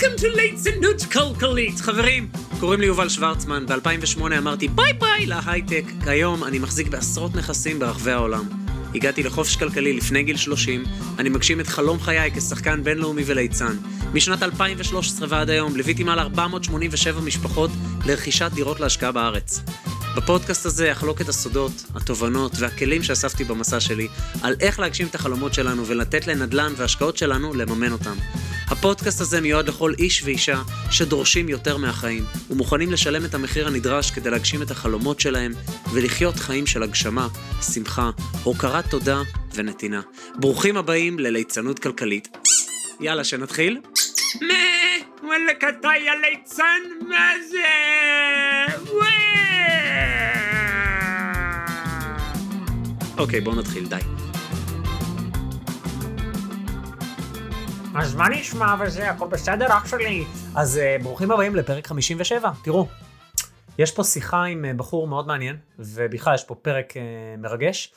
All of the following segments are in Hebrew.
Welcome to ליצנות כלכלית. חברים, קוראים לי יובל שוורצמן, ב-2008 אמרתי ביי ביי להייטק. כיום אני מחזיק בעשרות נכסים ברחבי העולם. הגעתי לחופש כלכלי לפני גיל 30, אני מגשים את חלום חיי כשחקן בינלאומי וליצן. משנת 2013 ועד היום ליוויתי מעל 487 משפחות לרכישת דירות להשקעה בארץ. בפודקאסט הזה אחלוק את הסודות, התובנות והכלים שאספתי במסע שלי על איך להגשים את החלומות שלנו ולתת לנדל"ן והשקעות שלנו לממן אותם. הפודקאסט הזה מיועד לכל איש ואישה שדורשים יותר מהחיים ומוכנים לשלם את המחיר הנדרש כדי להגשים את החלומות שלהם ולחיות חיים של הגשמה, שמחה, הוקרת תודה ונתינה. ברוכים הבאים לליצנות כלכלית. יאללה, שנתחיל? מה? וואלכ אתה יא ליצן? מה זה? אוקיי, בואו נתחיל, די. אז מה נשמע וזה, הכל בסדר אח שלי? אז uh, ברוכים הבאים לפרק 57, תראו. יש פה שיחה עם uh, בחור מאוד מעניין, ובכלל יש פה פרק uh, מרגש.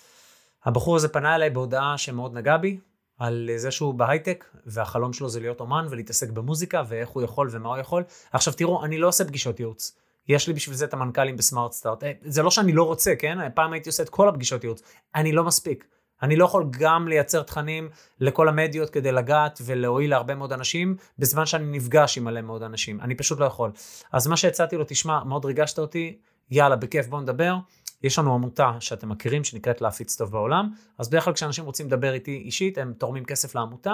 הבחור הזה פנה אליי בהודעה שמאוד נגע בי, על זה שהוא בהייטק, והחלום שלו זה להיות אומן ולהתעסק במוזיקה, ואיך הוא יכול ומה הוא יכול. עכשיו תראו, אני לא עושה פגישות ייעוץ. יש לי בשביל זה את המנכ"לים בסמארט סטארט. זה לא שאני לא רוצה, כן? פעם הייתי עושה את כל הפגישות ייעוץ. אני לא מספיק. אני לא יכול גם לייצר תכנים לכל המדיות כדי לגעת ולהועיל להרבה מאוד אנשים, בזמן שאני נפגש עם מלא מאוד אנשים. אני פשוט לא יכול. אז מה שהצעתי לו, תשמע, מאוד ריגשת אותי, יאללה, בכיף, בוא נדבר. יש לנו עמותה שאתם מכירים, שנקראת להפיץ טוב בעולם, אז בדרך כלל כשאנשים רוצים לדבר איתי אישית, הם תורמים כסף לעמותה,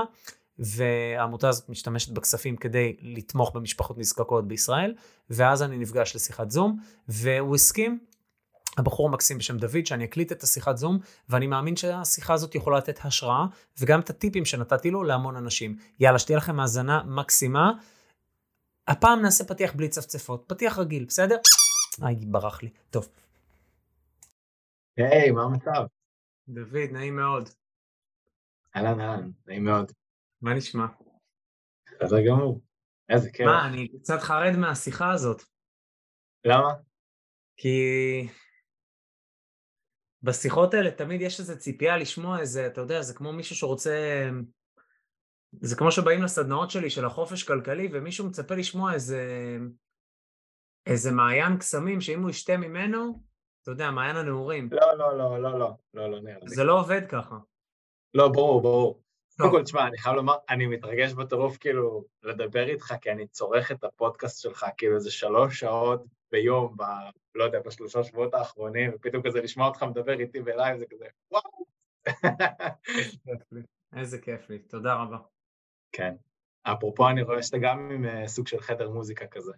והעמותה הזאת משתמשת בכספים כדי לתמוך במשפחות נזקקות בישראל, ואז אני נפגש לשיחת זום, והוא הסכים, הבחור המקסים בשם דוד, שאני אקליט את השיחת זום, ואני מאמין שהשיחה הזאת יכולה לתת השראה, וגם את הטיפים שנתתי לו להמון אנשים. יאללה, שתהיה לכם האזנה מקסימה. הפעם נעשה פתיח בלי צפצפות, פתיח רגיל, בסדר? איי, ברח לי. טוב. היי, hey, מה המצב? דוד, נעים מאוד. אהלן, אהלן, נעים מאוד. מה נשמע? בסדר גמור. איזה כיף. מה, אני קצת חרד מהשיחה הזאת. למה? כי בשיחות האלה תמיד יש איזו ציפייה לשמוע איזה, אתה יודע, זה כמו מישהו שרוצה... זה כמו שבאים לסדנאות שלי של החופש כלכלי, ומישהו מצפה לשמוע איזה... איזה מעיין קסמים, שאם הוא ישתה ממנו, אתה יודע, מעיין הנעורים. לא, לא, לא, לא, לא, לא, לא נראה לי. זה לא עובד ככה. לא, ברור, ברור. קודם כל, תשמע, אני חייב לומר, אני מתרגש בטירוף כאילו לדבר איתך, כי אני צורך את הפודקאסט שלך כאילו איזה שלוש שעות ביום. לא יודע, בשלושה שבועות האחרונים, ופתאום כזה לשמוע אותך מדבר איתי בלייב, זה כזה, וואו. איזה כיף לי, תודה רבה. כן. אפרופו, אני רואה שאתה גם עם סוג של חדר מוזיקה כזה.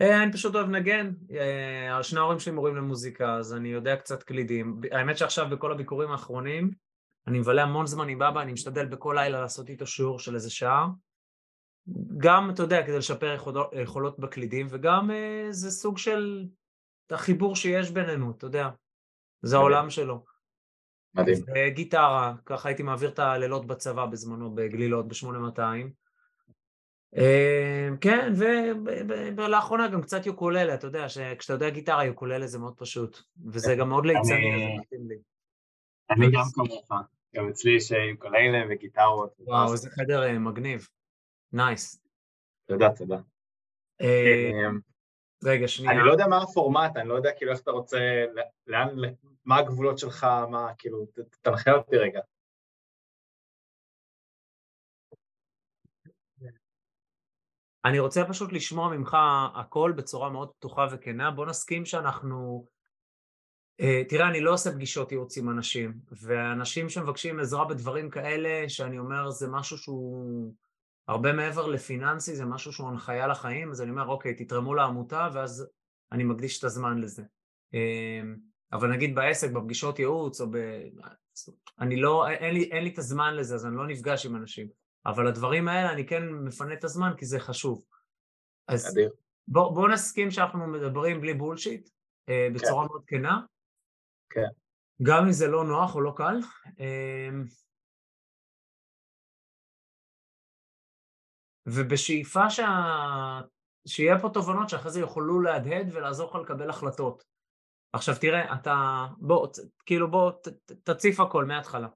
אני פשוט אוהב נגן, שני ההורים שלי מורים למוזיקה, אז אני יודע קצת קלידים. האמת שעכשיו בכל הביקורים האחרונים, אני מבלה המון זמן עם בבא, אני משתדל בכל לילה לעשות איתו שיעור של איזה שעה. גם, אתה יודע, כדי לשפר יכולות בקלידים, וגם אה, זה סוג של החיבור שיש בינינו, אתה יודע. זה העולם שלו. מדהים. גיטרה, ככה הייתי מעביר את הלילות בצבא בזמנו, בגלילות, ב-8200. אה, כן, ולאחרונה גם קצת יוקוללה, אתה יודע, שכשאתה יודע גיטרה, יוקוללה זה מאוד פשוט. וזה גם מאוד ליצני. אני גם כמוך, גם אצלי יש יוקוללה וגיטרות. וואו, איזה חדר מגניב. נייס. תודה, תודה. רגע, שנייה. אני לא יודע מה הפורמט, אני לא יודע כאילו איך אתה רוצה, לאן, מה הגבולות שלך, מה, כאילו, תנחה אותי רגע. אני רוצה פשוט לשמוע ממך הכל בצורה מאוד פתוחה וכנה. בוא נסכים שאנחנו... תראה, אני לא עושה פגישות ייעוץ עם אנשים, ואנשים שמבקשים עזרה בדברים כאלה, שאני אומר, זה משהו שהוא הרבה מעבר לפיננסי, זה משהו שהוא הנחיה לחיים, אז אני אומר, אוקיי, תתרמו לעמותה, ואז אני מקדיש את הזמן לזה. אבל נגיד בעסק, בפגישות ייעוץ, או ב... אני לא, אין לי, אין לי את הזמן לזה, אז אני לא נפגש עם אנשים. אבל הדברים האלה, אני כן מפנה את הזמן, כי זה חשוב. אז בוא, בוא נסכים שאנחנו מדברים בלי בולשיט, בצורה כן. מאוד כנה. כן. גם אם זה לא נוח או לא קל. ובשאיפה שה... שיהיה פה תובנות שאחרי זה יוכלו להדהד ולעזור לך לקבל החלטות. עכשיו תראה, אתה... בוא, כאילו בוא, ת, תציף הכל מההתחלה.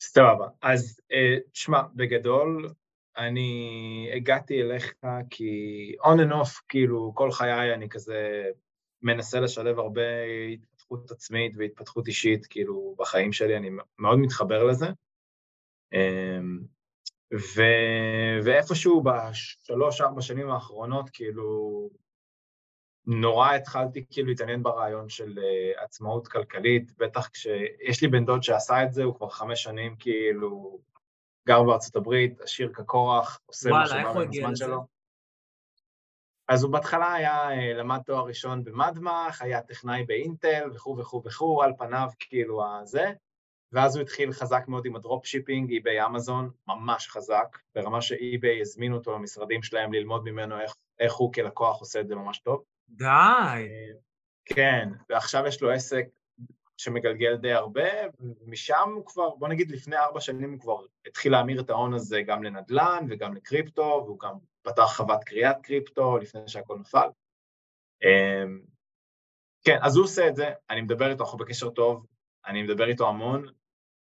סבבה. אז תשמע, בגדול, אני הגעתי אליך כי on and off, כאילו, כל חיי אני כזה מנסה לשלב הרבה התפתחות עצמית והתפתחות אישית, כאילו, בחיים שלי, אני מאוד מתחבר לזה. ו... ואיפשהו בשלוש-ארבע שנים האחרונות, כאילו, נורא התחלתי כאילו להתעניין ברעיון של uh, עצמאות כלכלית, בטח כשיש לי בן דוד שעשה את זה, הוא כבר חמש שנים כאילו גר בארצות הברית, עשיר כקורח, עושה מה שבא בזמן שלו. אז הוא בהתחלה היה, אה, למד תואר ראשון במדמח, היה טכנאי באינטל וכו' וכו' וכו', על פניו כאילו הזה, ואז הוא התחיל חזק מאוד עם ה drop shipping, אי-ביי אמזון, ממש חזק, ברמה שאי-ביי הזמינו אותו למשרדים שלהם ללמוד ממנו איך, איך הוא כלקוח עושה את זה ממש טוב. די. אה, כן, ועכשיו יש לו עסק שמגלגל די הרבה, ומשם הוא כבר, בוא נגיד לפני ארבע שנים הוא כבר התחיל להמיר את ההון הזה גם לנדל"ן וגם לקריפטו, והוא גם פתח חוות קריאת קריפטו לפני שהכל נפל. אמ, כן, אז הוא עושה את זה, אני מדבר איתו, אנחנו בקשר טוב, אני מדבר איתו המון.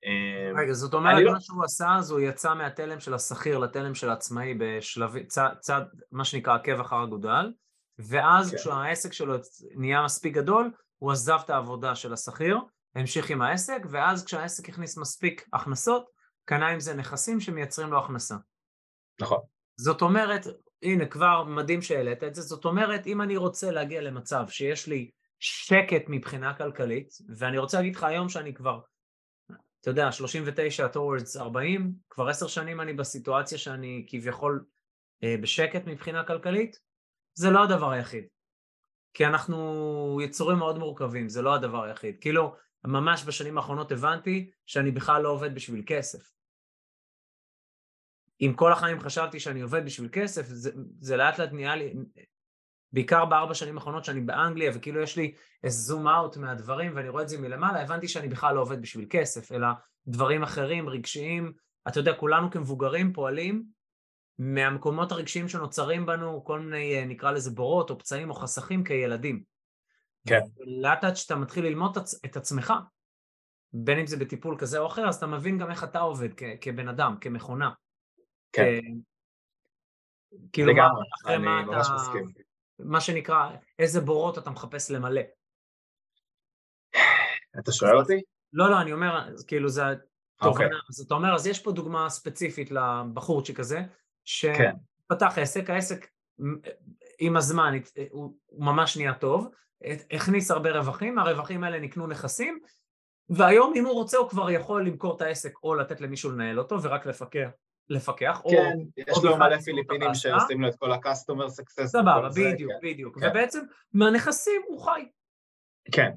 אמ, רגע, זאת אומרת, לא- מה לא... שהוא עשה, אז הוא יצא מהתלם של השכיר לתלם של העצמאי בשלבי, צד, צד, מה שנקרא עקב אחר אגודל, ואז כן. כשהעסק שלו נהיה מספיק גדול, הוא עזב את העבודה של השכיר, המשיך עם העסק, ואז כשהעסק הכניס מספיק הכנסות, קנה עם זה נכסים שמייצרים לו הכנסה. נכון. זאת אומרת, הנה כבר מדהים שהעלית את זה, זאת אומרת אם אני רוצה להגיע למצב שיש לי שקט מבחינה כלכלית, ואני רוצה להגיד לך היום שאני כבר, אתה יודע, 39 towards 40, כבר עשר שנים אני בסיטואציה שאני כביכול אה, בשקט מבחינה כלכלית, זה לא הדבר היחיד. כי אנחנו יצורים מאוד מורכבים, זה לא הדבר היחיד. כאילו, ממש בשנים האחרונות הבנתי שאני בכלל לא עובד בשביל כסף. אם כל החיים חשבתי שאני עובד בשביל כסף, זה, זה לאט לאט נהיה לי, בעיקר בארבע שנים האחרונות שאני באנגליה, וכאילו יש לי איזה זום אאוט מהדברים, ואני רואה את זה מלמעלה, הבנתי שאני בכלל לא עובד בשביל כסף, אלא דברים אחרים, רגשיים. אתה יודע, כולנו כמבוגרים פועלים מהמקומות הרגשיים שנוצרים בנו, כל מיני, אה, נקרא לזה בורות או פצעים או חסכים כילדים. כן. לאט לאט כשאתה מתחיל ללמוד את עצמך, בין אם זה בטיפול כזה או אחר, אז אתה מבין גם איך אתה עובד כ- כבן אדם, כמכונה. כן. כאילו, מה, אחרי מה אתה... מסכים. מה שנקרא, איזה בורות אתה מחפש למלא. אתה שואל אותי? לא, לא, אני אומר, כאילו זה תובנה. Okay. אוקיי. אז אתה אומר, אז יש פה דוגמה ספציפית לבחורצ'יק הזה, שפתח כן. עסק, העסק עם הזמן הוא ממש נהיה טוב, הכניס הרבה רווחים, הרווחים האלה נקנו נכסים, והיום אם הוא רוצה הוא כבר יכול למכור את העסק או לתת למישהו לנהל אותו ורק לפקח. לפקח, כן, או... יש לו מלא פיליפינים שעושים לו את כל ה-customer success. סבבה, בדיוק, כן. בדיוק. כן. ובעצם מהנכסים הוא חי. כן,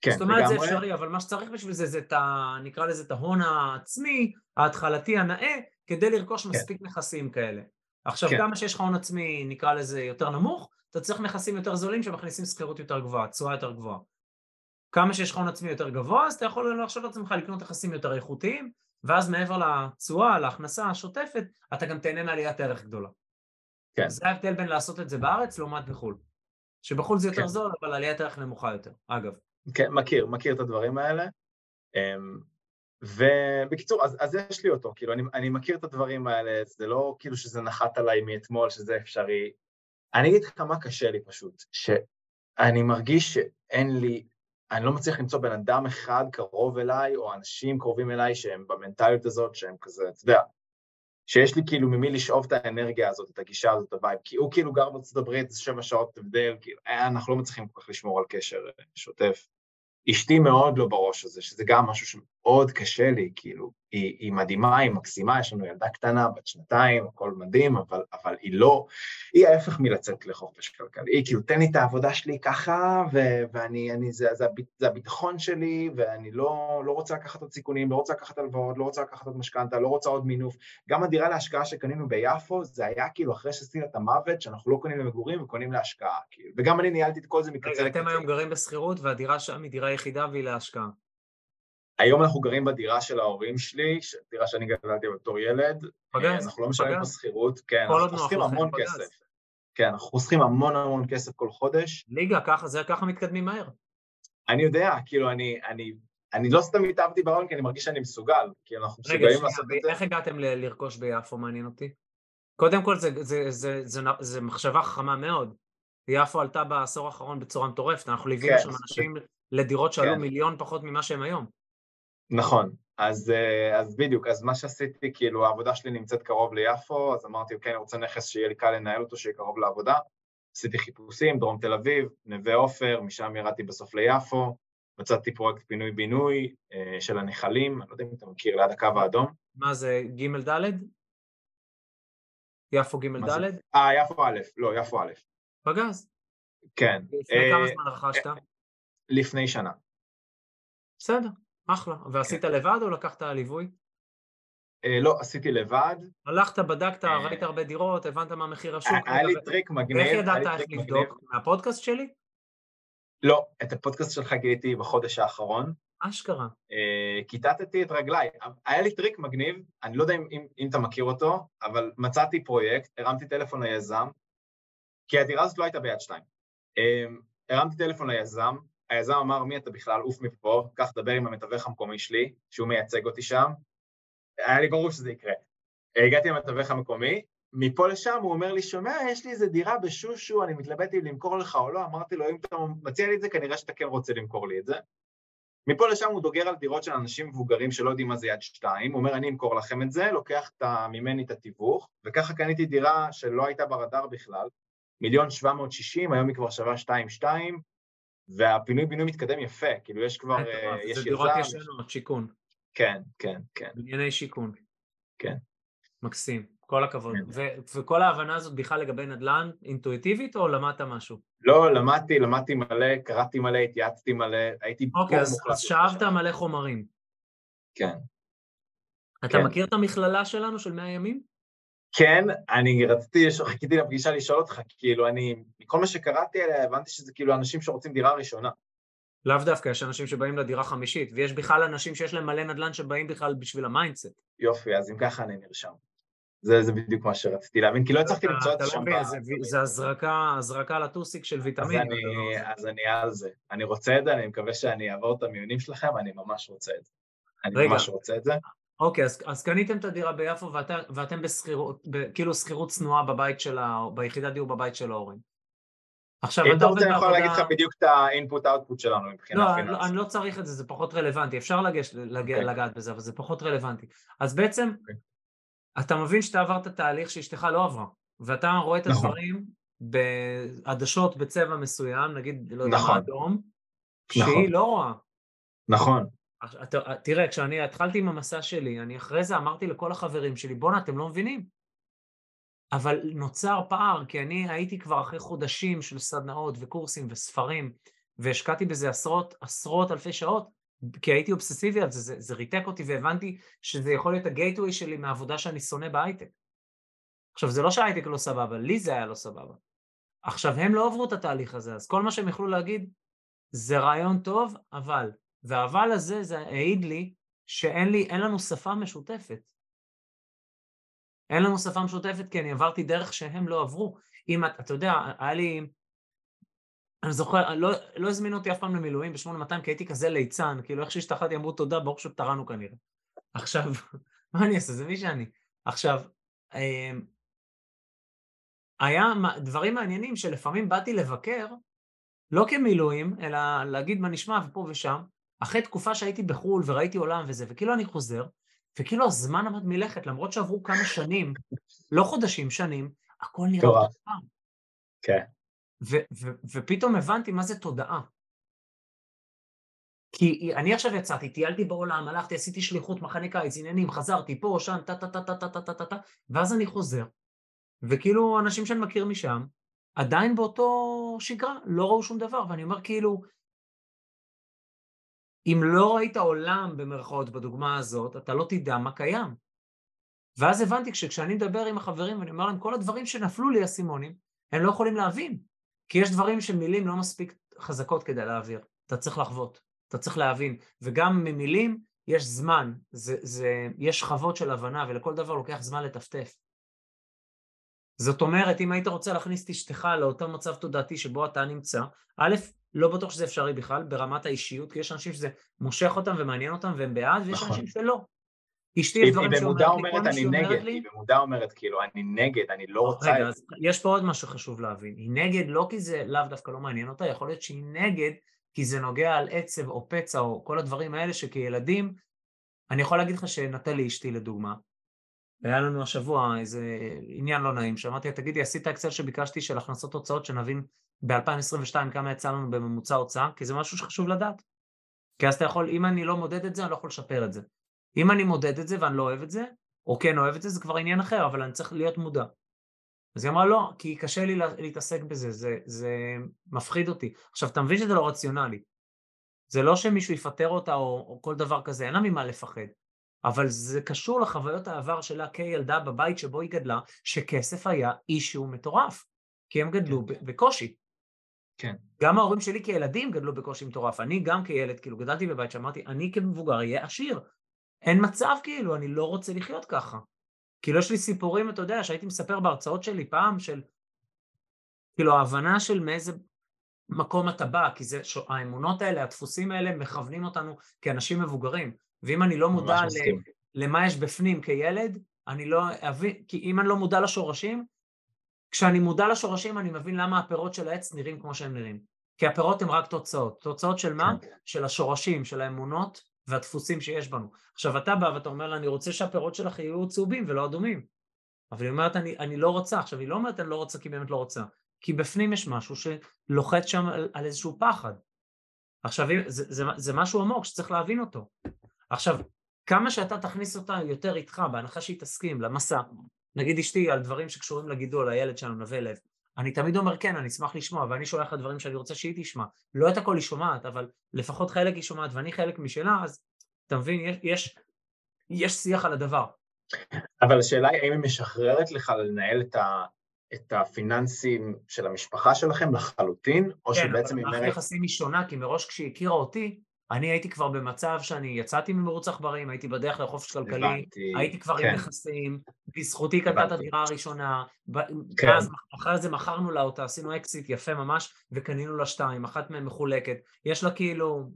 כן, זאת אומרת זה אפשרי, אבל מה שצריך בשביל זה, זה את ה... נקרא לזה את ההון העצמי, ההתחלתי הנאה, כדי לרכוש כן. מספיק נכסים כאלה. עכשיו, כן. כמה שיש לך הון עצמי, נקרא לזה יותר נמוך, אתה צריך נכסים יותר זולים שמכניסים שכירות יותר גבוהה, תשואה יותר גבוהה. כמה שיש לך הון עצמי יותר גבוה, אז אתה יכול להרשות לעצמך לקנות נכסים יותר איכותיים, ואז מעבר לתשואה, להכנסה השוטפת, אתה גם תהנה מעליית ערך גדולה. כן. זה ההבדל בין לעשות את זה בארץ לעומת בחו"ל. שבחו"ל זה יותר כן. זול, אבל עליית ערך נמוכה יותר, אגב. כן, מכיר, מכיר את הדברים האלה. אמ, ובקיצור, אז, אז יש לי אותו, כאילו, אני, אני מכיר את הדברים האלה, זה לא כאילו שזה נחת עליי מאתמול, שזה אפשרי. אני אגיד לך מה קשה לי פשוט, שאני מרגיש שאין לי, אני לא מצליח למצוא בן אדם אחד קרוב אליי, או אנשים קרובים אליי שהם במנטליות הזאת, שהם כזה, אתה יודע, שיש לי כאילו ממי לשאוב את האנרגיה הזאת, את הגישה הזאת, את ה vibe, כי הוא כאילו גר בארצות הברית, זה שבע שעות הבדל, כאילו, אה, אנחנו לא מצליחים כל כך לשמור על קשר אה, שוטף. אשתי מאוד לא בראש הזה, שזה גם משהו שמאוד קשה לי, כאילו, היא, היא מדהימה, היא מקסימה, יש לנו ילדה קטנה, בת שנתיים, הכל מדהים, אבל, אבל היא לא, היא ההפך מלצאת לחופש כלכלי, היא כאילו, תן לי את העבודה שלי ככה, ו- ואני, אני, זה, זה, זה הביטחון שלי, ואני לא, לא רוצה לקחת עוד סיכונים, לא רוצה לקחת הלוואות, לא רוצה לקחת עוד משכנתה, לא רוצה עוד מינוף. גם הדירה להשקעה שקנינו ביפו, זה היה כאילו אחרי שעשינו את המוות, שאנחנו לא קונים למגורים וקונים להשקעה, כאילו, וגם אני ניהלתי את כל זה מקצה לקצה. אתם היום גרים בשכירות, והדירה שם היא דירה יחידה והיא להשקעה. היום אנחנו גרים בדירה של ההורים שלי, דירה שאני גדלתי בתור ילד. פגז, אנחנו לא משלמים פה שכירות, כן, אנחנו חוסכים המון כסף. כן, אנחנו חוסכים המון המון כסף כל חודש. ליגה, ככה, זה ככה מתקדמים מהר. אני יודע, כאילו, אני, אני, אני לא סתם התאהבתי ברעיון, כי אני מרגיש שאני מסוגל, כי אנחנו מסוגלים לעשות את זה. איך הגעתם לרכוש ביפו, מעניין אותי? קודם כל, זה, זה, זה, זה, זה מחשבה חכמה מאוד. יפו עלתה בעשור האחרון בצורה מטורפת, אנחנו ליווינו כן. שם אנשים לדירות שעלו כן. מיליון פחות ממה שהם היום. נכון, אז, אה, אז בדיוק, אז מה שעשיתי, כאילו העבודה שלי נמצאת קרוב ליפו, אז אמרתי, אוקיי, אני רוצה נכס שיהיה לי קל לנהל אותו, שיהיה קרוב לעבודה. עשיתי חיפושים, דרום תל אביב, נווה עופר, משם ירדתי בסוף ליפו, מצאתי פרויקט פינוי-בינוי אה, של הנחלים, אני לא יודע אם אתה מכיר, ליד הקו האדום. מה זה, ג' ד'? יפו ג'? ד'? אה, יפו א', לא, יפו א', פגז. כן, לפני אה, כמה זמן רכשת? לפני שנה. בסדר, אחלה. ועשית כן. לבד או לקחת ליווי? אה, לא, עשיתי לבד, הלכת, בדקת, אה, ראית הרבה דירות, הבנת מה מחיר השוק? היה לי טריק מגניב, היה ידעת איך. לבדוק? מהפודקאסט שלי? לא, את הפודקאסט שלך גיליתי בחודש האחרון, אשכרה. אה, כיתתתי את רגליי. היה לי טריק מגניב, אני לא יודע אם, אם, אם אתה מכיר אותו, אבל מצאתי פרויקט, הרמתי טלפון ליזם, כי הדירה הזאת לא הייתה ביד שתיים. אה, הרמתי טלפון ליזם, היזם אמר, מי אתה בכלל, עוף מפה, לך דבר עם המתווך המקומי שלי, שהוא מייצג אותי שם. היה לי ברור שזה יקרה. הגעתי למתווך המקומי, מפה לשם הוא אומר לי, שומע, יש לי איזה דירה בשושו, אני מתלבט אם למכור לך או לא, אמרתי לו, אם אתה מציע לי את זה, כנראה שאתה כן רוצה למכור לי את זה. מפה לשם הוא דוגר על דירות של אנשים מבוגרים שלא יודעים מה זה יד שתיים, הוא אומר, אני אמכור לכם את זה, לוקח ממני את התיווך, וככה קניתי דירה שלא הייתה ברדאר בכלל, מיליון שבע מאות שישים, היום היא כבר שווה שתיים שתיים, והפינוי-בינוי מתקדם יפה, כאילו יש כבר, אה, יש זה דירות יזם, ישנות, שיכון. כן, כן, כן. בנייני שיכון. כן. מקסים, כל הכבוד. כן. ו- וכל ההבנה הזאת בכלל לגבי נדל"ן אינטואיטיבית או למדת משהו? לא, למדתי, למדתי מלא, קראתי מלא, התייעצתי מלא, הייתי אוקיי, אז. אז שאבת מלא חומרים. כן. אתה כן. מכיר את המכללה שלנו של 100 ימים? כן, אני רציתי, חיכיתי לפגישה לשאול אותך, כאילו אני, מכל מה שקראתי עליה, הבנתי שזה כאילו אנשים שרוצים דירה ראשונה. לאו דווקא, יש אנשים שבאים לדירה חמישית, ויש בכלל אנשים שיש להם מלא נדל"ן שבאים בכלל בשביל ה mindset. יופי, אז אם ככה אני נרשם. זה, זה בדיוק מה שרציתי להבין, כי לא הצלחתי למצוא את זה לא שם. זה- זה הזרקה, הזרקה לטוסיק של אז ויטמין. אני, אז אני על זה. אני רוצה את זה, אני מקווה שאני אעבור את המיונים שלכם, אני ממש רוצה את זה. אני רגע. ממש רוצה את זה. אוקיי, אז, אז קניתם את הדירה ביפו ואתה, ואתם בשכירות, ב- כאילו שכירות צנועה בבית של ה... ביחידת דיור בבית של ההורים. עכשיו, אתה עובד אני יכול להגיד בעבודה... לך בדיוק את האינפוט-אאוטפוט שלנו מבחינה לא, לא, פיננסית. אני לא צריך את זה, זה פחות רלוונטי, אפשר לגש, לג, אוקיי. לגעת בזה, אבל זה פחות רלוונטי. אז בעצם, אוקיי. אתה מבין שאתה עברת תהליך שאשתך לא עברה, ואתה רואה את נכון. הדברים בעדשות בצבע מסוים, נגיד, לא יודע נכון. מה, אדום, נכון. שהיא לא רואה. נכון, תראה, כשאני התחלתי עם המסע שלי, אני אחרי זה אמרתי לכל החברים שלי, בואנה, אתם לא מבינים. אבל נוצר פער, כי אני הייתי כבר אחרי חודשים של סדנאות וקורסים וספרים, והשקעתי בזה עשרות, עשרות אלפי שעות, כי הייתי אובססיבי על זה, זה, זה ריתק אותי והבנתי שזה יכול להיות הגייטווי שלי מהעבודה שאני שונא בהייטק. עכשיו, זה לא שההייטק לא סבבה, לי זה היה לא סבבה. עכשיו, הם לא עברו את התהליך הזה, אז כל מה שהם יכלו להגיד, זה רעיון טוב, אבל, והאבל הזה, זה העיד לי שאין לי, אין לנו שפה משותפת. אין לנו שפה משותפת כי אני עברתי דרך שהם לא עברו. אם את, אתה יודע, היה לי, אני זוכר, לא, לא הזמינו אותי אף פעם למילואים ב-8200 כי הייתי כזה ליצן, כאילו איך שהשתחררתי אמרו תודה, ברוך שפטרנו כנראה. עכשיו, מה אני אעשה? זה מי שאני. עכשיו, אמ, היה דברים מעניינים שלפעמים באתי לבקר, לא כמילואים, אלא להגיד מה נשמע ופה ושם, אחרי תקופה שהייתי בחו"ל וראיתי עולם וזה, וכאילו אני חוזר, וכאילו הזמן עמד מלכת, למרות שעברו כמה שנים, לא חודשים, שנים, הכל נראה. אותו פעם. כן. ופתאום הבנתי מה זה תודעה. כי אני עכשיו יצאתי, טיילתי בעולם, הלכתי, עשיתי שליחות, מחנה קיץ, עניינים, חזרתי פה, שם, טה טה טה טה טה טה טה טה טה, ואז אני חוזר, וכאילו אנשים שאני מכיר משם, עדיין באותו שגרה, לא ראו שום דבר, ואני אומר כאילו, אם לא ראית עולם במרכאות בדוגמה הזאת, אתה לא תדע מה קיים. ואז הבנתי שכשאני מדבר עם החברים ואני אומר להם, כל הדברים שנפלו לי אסימונים, הם לא יכולים להבין. כי יש דברים שמילים לא מספיק חזקות כדי להעביר. אתה צריך לחוות, אתה צריך להבין. וגם ממילים יש זמן, זה, זה, יש שכבות של הבנה, ולכל דבר לוקח זמן לטפטף. זאת אומרת, אם היית רוצה להכניס את אשתך לאותו מצב תודעתי שבו אתה נמצא, א', לא בטוח שזה אפשרי בכלל ברמת האישיות, כי יש אנשים שזה מושך אותם ומעניין אותם והם בעד, ויש נכון. אנשים שלא. אשתי יש דברים שהיא במודע אומרת אני נגד, היא במודע אומרת כאילו אני נגד, אני לא רוצה רגע, את זה. יש פה עוד משהו חשוב להבין, היא נגד לא כי זה לאו דווקא לא מעניין אותה, יכול להיות שהיא נגד כי זה נוגע על עצב או פצע או כל הדברים האלה שכילדים, אני יכול להגיד לך שנטלי אשתי לדוגמה, והיה לנו השבוע איזה עניין לא נעים, שאמרתי תגידי, עשית אקסל שביקשתי של הכנסות הוצאות, שנבין ב-2022 כמה יצא לנו בממוצע הוצאה? כי זה משהו שחשוב לדעת. כי אז אתה יכול, אם אני לא מודד את זה, אני לא יכול לשפר את זה. אם אני מודד את זה ואני לא אוהב את זה, או כן אוהב את זה, זה כבר עניין אחר, אבל אני צריך להיות מודע. אז היא אמרה לא, כי קשה לי להתעסק בזה, זה, זה מפחיד אותי. עכשיו, אתה מבין שזה לא רציונלי. זה לא שמישהו יפטר אותה או, או כל דבר כזה, אין לה ממה לפחד. אבל זה קשור לחוויות העבר שלה כילדה בבית שבו היא גדלה, שכסף היה אישו מטורף, כי הם גדלו כן. בקושי. כן. גם ההורים שלי כילדים גדלו בקושי מטורף. אני גם כילד, כאילו, גדלתי בבית שאמרתי, אני כמבוגר אהיה עשיר. אין מצב, כאילו, אני לא רוצה לחיות ככה. כאילו, יש לי סיפורים, אתה יודע, שהייתי מספר בהרצאות שלי פעם, של... כאילו, ההבנה של מאיזה מקום אתה בא, כי זה, האמונות האלה, הדפוסים האלה, מכוונים אותנו כאנשים מבוגרים. ואם אני לא מודע ל, למה יש בפנים כילד, אני לא אבין, כי אם אני לא מודע לשורשים, כשאני מודע לשורשים אני מבין למה הפירות של העץ נראים כמו שהם נראים. כי הפירות הם רק תוצאות. תוצאות של מה? כן. של השורשים, של האמונות והדפוסים שיש בנו. עכשיו אתה בא ואתה אומר לה, אני רוצה שהפירות שלך יהיו צהובים ולא אדומים. אבל היא אומרת, אני, אני לא רוצה. עכשיו, היא לא אומרת, אני לא רוצה כי באמת לא רוצה. כי בפנים יש משהו שלוחץ שם על, על איזשהו פחד. עכשיו, זה, זה, זה משהו עמוק שצריך להבין אותו. עכשיו, כמה שאתה תכניס אותה יותר איתך, בהנחה שהיא תסכים למסע, נגיד אשתי על דברים שקשורים לגידול, הילד שלנו, נווה לב, אני תמיד אומר כן, אני אשמח לשמוע, ואני שולח לה דברים שאני רוצה שהיא תשמע. לא את הכל היא שומעת, אבל לפחות חלק היא שומעת ואני חלק משלה, אז אתה מבין, יש, יש, יש שיח על הדבר. אבל השאלה היא האם היא משחררת לך לנהל את, ה, את הפיננסים של המשפחה שלכם לחלוטין, או כן, שבעצם היא... כן, אבל מערכת יחסים היא שונה, כי מראש כשהיא הכירה אותי, אני הייתי כבר במצב שאני יצאתי ממרוץ עכברים, הייתי בדרך לחופש כלכלי, הייתי כבר כן. עם נכסים, בזכותי קנתה את הדירה הראשונה, כן. ואז אחרי זה מכרנו לה אותה, עשינו אקזיט יפה ממש, וקנינו לה שתיים, אחת מהן מחולקת, יש לה כאילו,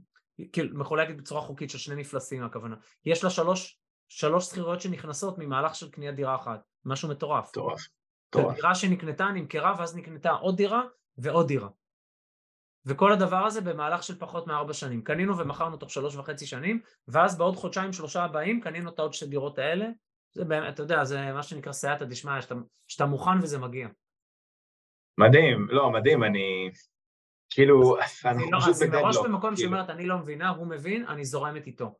כאילו מחולקת בצורה חוקית של שני מפלסים הכוונה, יש לה שלוש, שלוש שכירויות שנכנסות ממהלך של קניית דירה אחת, משהו מטורף. מטורף. דירה שנקנתה נמכרה ואז נקנתה עוד דירה ועוד דירה. וכל הדבר הזה במהלך של פחות מארבע שנים. קנינו ומכרנו תוך שלוש וחצי שנים, ואז בעוד חודשיים שלושה הבאים קנינו את העוד שתי דירות האלה. זה באמת, אתה יודע, זה מה שנקרא סייעתא דשמיא, שאתה, שאתה מוכן וזה מגיע. מדהים, לא, מדהים, אני... כאילו, אנחנו לא, פשוט בדדלוק. אני מראש במקום כאילו. שאומרת, אני לא מבינה, הוא מבין, אני זורמת איתו.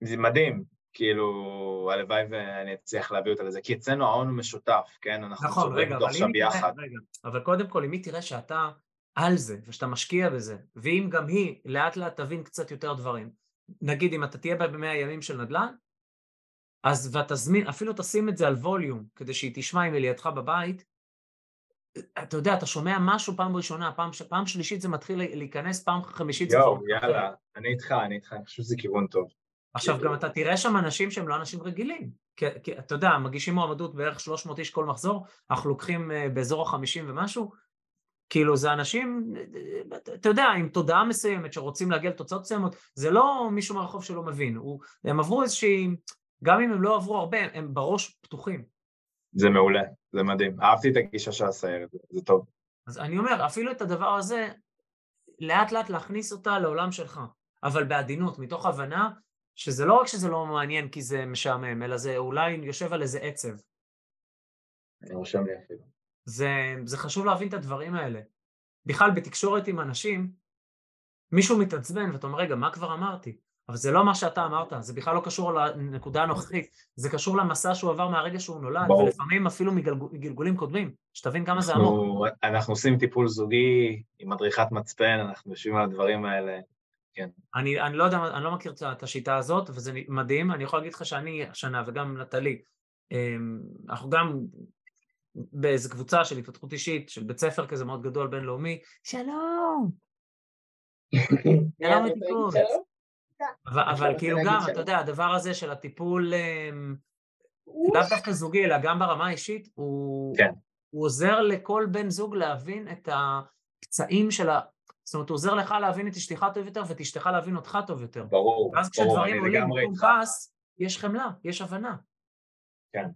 זה מדהים, כאילו, הלוואי ואני אצליח להביא אותה לזה, כי אצלנו ההון הוא משותף, כן? אנחנו נכון, רגע, אבל אם תראה, רגע, אבל קודם כל, אם היא תראה שאתה על זה, ושאתה משקיע בזה, ואם גם היא לאט לאט תבין קצת יותר דברים, נגיד אם אתה תהיה במאה הימים של נדל"ן, אז ותזמין, אפילו תשים את זה על ווליום, כדי שהיא תשמע אם היא לידך בבית, אתה יודע, אתה שומע משהו פעם ראשונה, פעם, פעם שלישית זה מתחיל להיכנס, פעם חמישית זה... יואו, יאללה, אני איתך, אני איתך, אני חושב שזה כיוון טוב. עכשיו גם אתה תראה שם אנשים שהם לא אנשים רגילים, כי, כי אתה יודע, מגישים מועמדות בערך 300 איש כל מחזור, אנחנו לוקחים אה, באזור ה-50 ומשהו, כאילו זה אנשים, אתה יודע, עם תודעה מסוימת שרוצים להגיע לתוצאות מסוימות, זה לא מישהו מהרחוב שלא מבין, הוא, הם עברו איזושהי, גם אם הם לא עברו הרבה, הם בראש פתוחים. זה מעולה, זה מדהים, אהבתי את הגישה של הסיירת, זה טוב. אז אני אומר, אפילו את הדבר הזה, לאט לאט להכניס אותה לעולם שלך, אבל בעדינות, מתוך הבנה שזה לא רק שזה לא מעניין כי זה משעמם, אלא זה אולי יושב על איזה עצב. אני רושם לי אפילו. זה, זה חשוב להבין את הדברים האלה. בכלל, בתקשורת עם אנשים, מישהו מתעצבן ואתה אומר, רגע, מה כבר אמרתי? אבל זה לא מה שאתה אמרת, זה בכלל לא קשור לנקודה הנוכחית, זה קשור למסע שהוא עבר מהרגע שהוא נולד, בוא. ולפעמים אפילו מגלגולים קודמים, שתבין כמה זה עמוק. אנחנו עושים טיפול זוגי עם מדריכת מצפן, אנחנו יושבים על הדברים האלה, כן. אני, אני לא יודע, אני לא מכיר את השיטה הזאת, וזה מדהים, אני יכול להגיד לך שאני השנה, וגם נטלי, אמ, אנחנו גם באיזה קבוצה של התפתחות אישית, של בית ספר כזה מאוד גדול בינלאומי, שלום! שלום מתיקות. אבל כאילו גם, אתה יודע, הדבר הזה של הטיפול, אמ, לאו דווקא זוגי, אלא גם ברמה האישית, הוא כן. עוזר לכל בן זוג להבין את הפצעים של ה... זאת אומרת, הוא עוזר לך להבין את אשתך טוב יותר ואת אשתך להבין אותך טוב יותר. ברור, ואז כשדברים עולים במקום כעס, יש חמלה, יש הבנה. כן,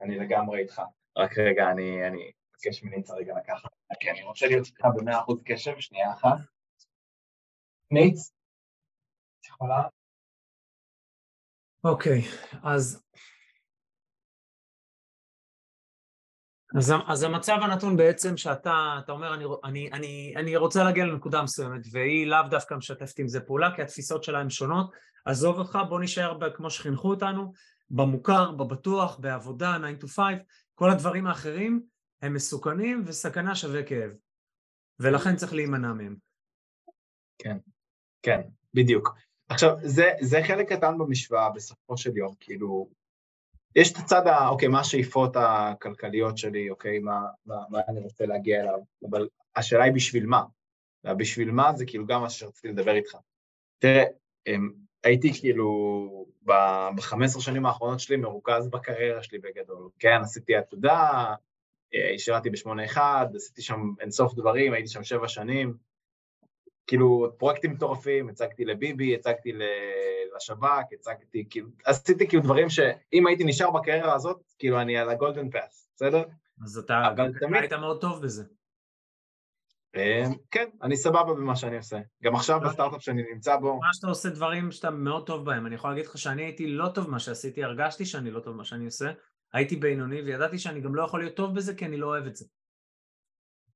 אני לגמרי איתך. רק רגע, אני, אני מבקש מניצה רגע לקחת. כן, אני רוצה להיות איתך במאה אחוז קשב, שנייה אחת. ניץ, את יכולה? אוקיי, אז אז, אז המצב הנתון בעצם שאתה אתה אומר אני, אני, אני, אני רוצה להגיע לנקודה מסוימת והיא לאו דווקא משתפת עם זה פעולה כי התפיסות שלה הן שונות עזוב אותך בוא נשאר כמו שחינכו אותנו במוכר, בבטוח, בעבודה, 9 to 5 כל הדברים האחרים הם מסוכנים וסכנה שווה כאב ולכן צריך להימנע מהם. כן, כן, בדיוק. עכשיו זה, זה חלק קטן במשוואה בסופו של יום כאילו יש את הצד, ה, אוקיי, מה השאיפות הכלכליות שלי, אוקיי, מה, מה, מה אני רוצה להגיע אליו, אבל השאלה היא בשביל מה, ובשביל מה זה כאילו גם מה שרציתי לדבר איתך. תראה, אמ, הייתי כאילו ב-15 שנים האחרונות שלי מרוכז בקריירה שלי בגדול, כן, עשיתי עתודה, אה, שירתי ב-81, עשיתי שם אינסוף דברים, הייתי שם שבע שנים, כאילו פרויקטים מטורפים, הצגתי לביבי, הצגתי לשב"כ, הצגתי, כאילו, עשיתי כאילו דברים שאם הייתי נשאר בקריירה הזאת, כאילו אני על הגולדן פאס, בסדר? אז אתה גם תמיד היית מאוד טוב בזה. אמ, כן, אני סבבה במה שאני עושה. גם עכשיו. בסטארט-אפ שאני נמצא בו. מה שאתה עושה דברים שאתה מאוד טוב בהם. אני יכול להגיד לך שאני הייתי לא טוב במה שעשיתי, הרגשתי שאני לא טוב במה שאני עושה, הייתי בינוני וידעתי שאני גם לא יכול להיות טוב בזה כי אני לא אוהב את זה.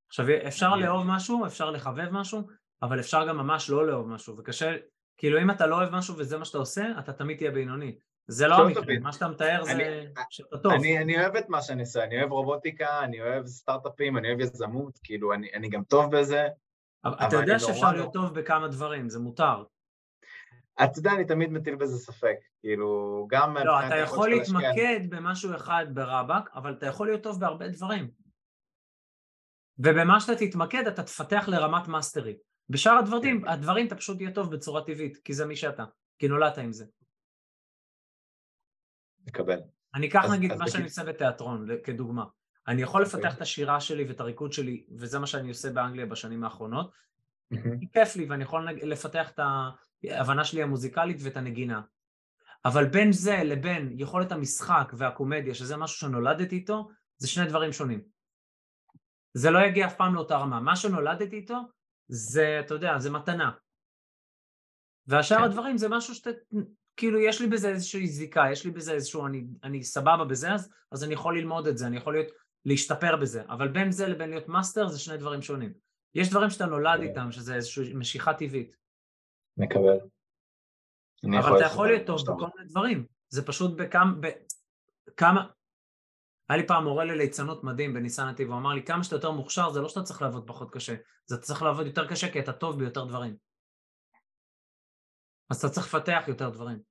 עכשיו אפשר לאהוב משהו, אפשר לחבב משהו, אבל אפשר גם ממש לא לאהוב משהו, וקשה, כאילו אם אתה לא אוהב משהו וזה מה שאתה עושה, אתה תמיד תהיה בינוני. זה לא המקרה, מה שאתה מתאר זה שאתה טוב. אני, אני אוהב את מה שאני עושה, אני אוהב רובוטיקה, אני אוהב סטארט-אפים, אני אוהב יזמות, כאילו אני, אני גם טוב בזה. אבל אתה יודע שאפשר להיות טוב בכמה דברים, זה מותר. אתה יודע, אני תמיד מטיל בזה ספק, כאילו, גם... לא, אתה יכול להתמקד במשהו אחד ברבאק, אבל אתה יכול להיות טוב בהרבה דברים. ובמה שאתה תתמקד, אתה תפתח לרמת mastery. בשאר הדברים. הדברים אתה פשוט תהיה טוב בצורה טבעית, כי זה מי שאתה, כי נולדת עם זה. מקבל. אני אקח נגיד מה שאני עושה בתיאטרון, כדוגמה. אני יכול אוקיי. לפתח את השירה שלי ואת הריקוד שלי, וזה מה שאני עושה באנגליה בשנים האחרונות. כיף לי, ואני יכול לפתח את ההבנה שלי המוזיקלית ואת הנגינה. אבל בין זה לבין יכולת המשחק והקומדיה, שזה משהו שנולדתי איתו, זה שני דברים שונים. זה לא יגיע אף פעם לאותה רמה. מה שנולדתי איתו, זה, אתה יודע, זה מתנה. והשאר כן. הדברים זה משהו שאתה, כאילו יש לי בזה איזושהי זיקה, יש לי בזה איזשהו, אני, אני סבבה בזה, אז, אז אני יכול ללמוד את זה, אני יכול להיות, להשתפר בזה, אבל בין זה לבין להיות master זה שני דברים שונים. יש דברים שאתה נולד כן. איתם, שזה איזושהי משיכה טבעית. מקבל. אבל אתה יכול להיות טוב בכל מיני דברים, זה פשוט בכמה, בכמה, היה לי פעם מורה לליצנות מדהים בניסן נתיב, הוא אמר לי כמה שאתה יותר מוכשר זה לא שאתה צריך לעבוד פחות קשה, זה אתה צריך לעבוד יותר קשה כי אתה טוב ביותר דברים. אז אתה צריך לפתח יותר דברים.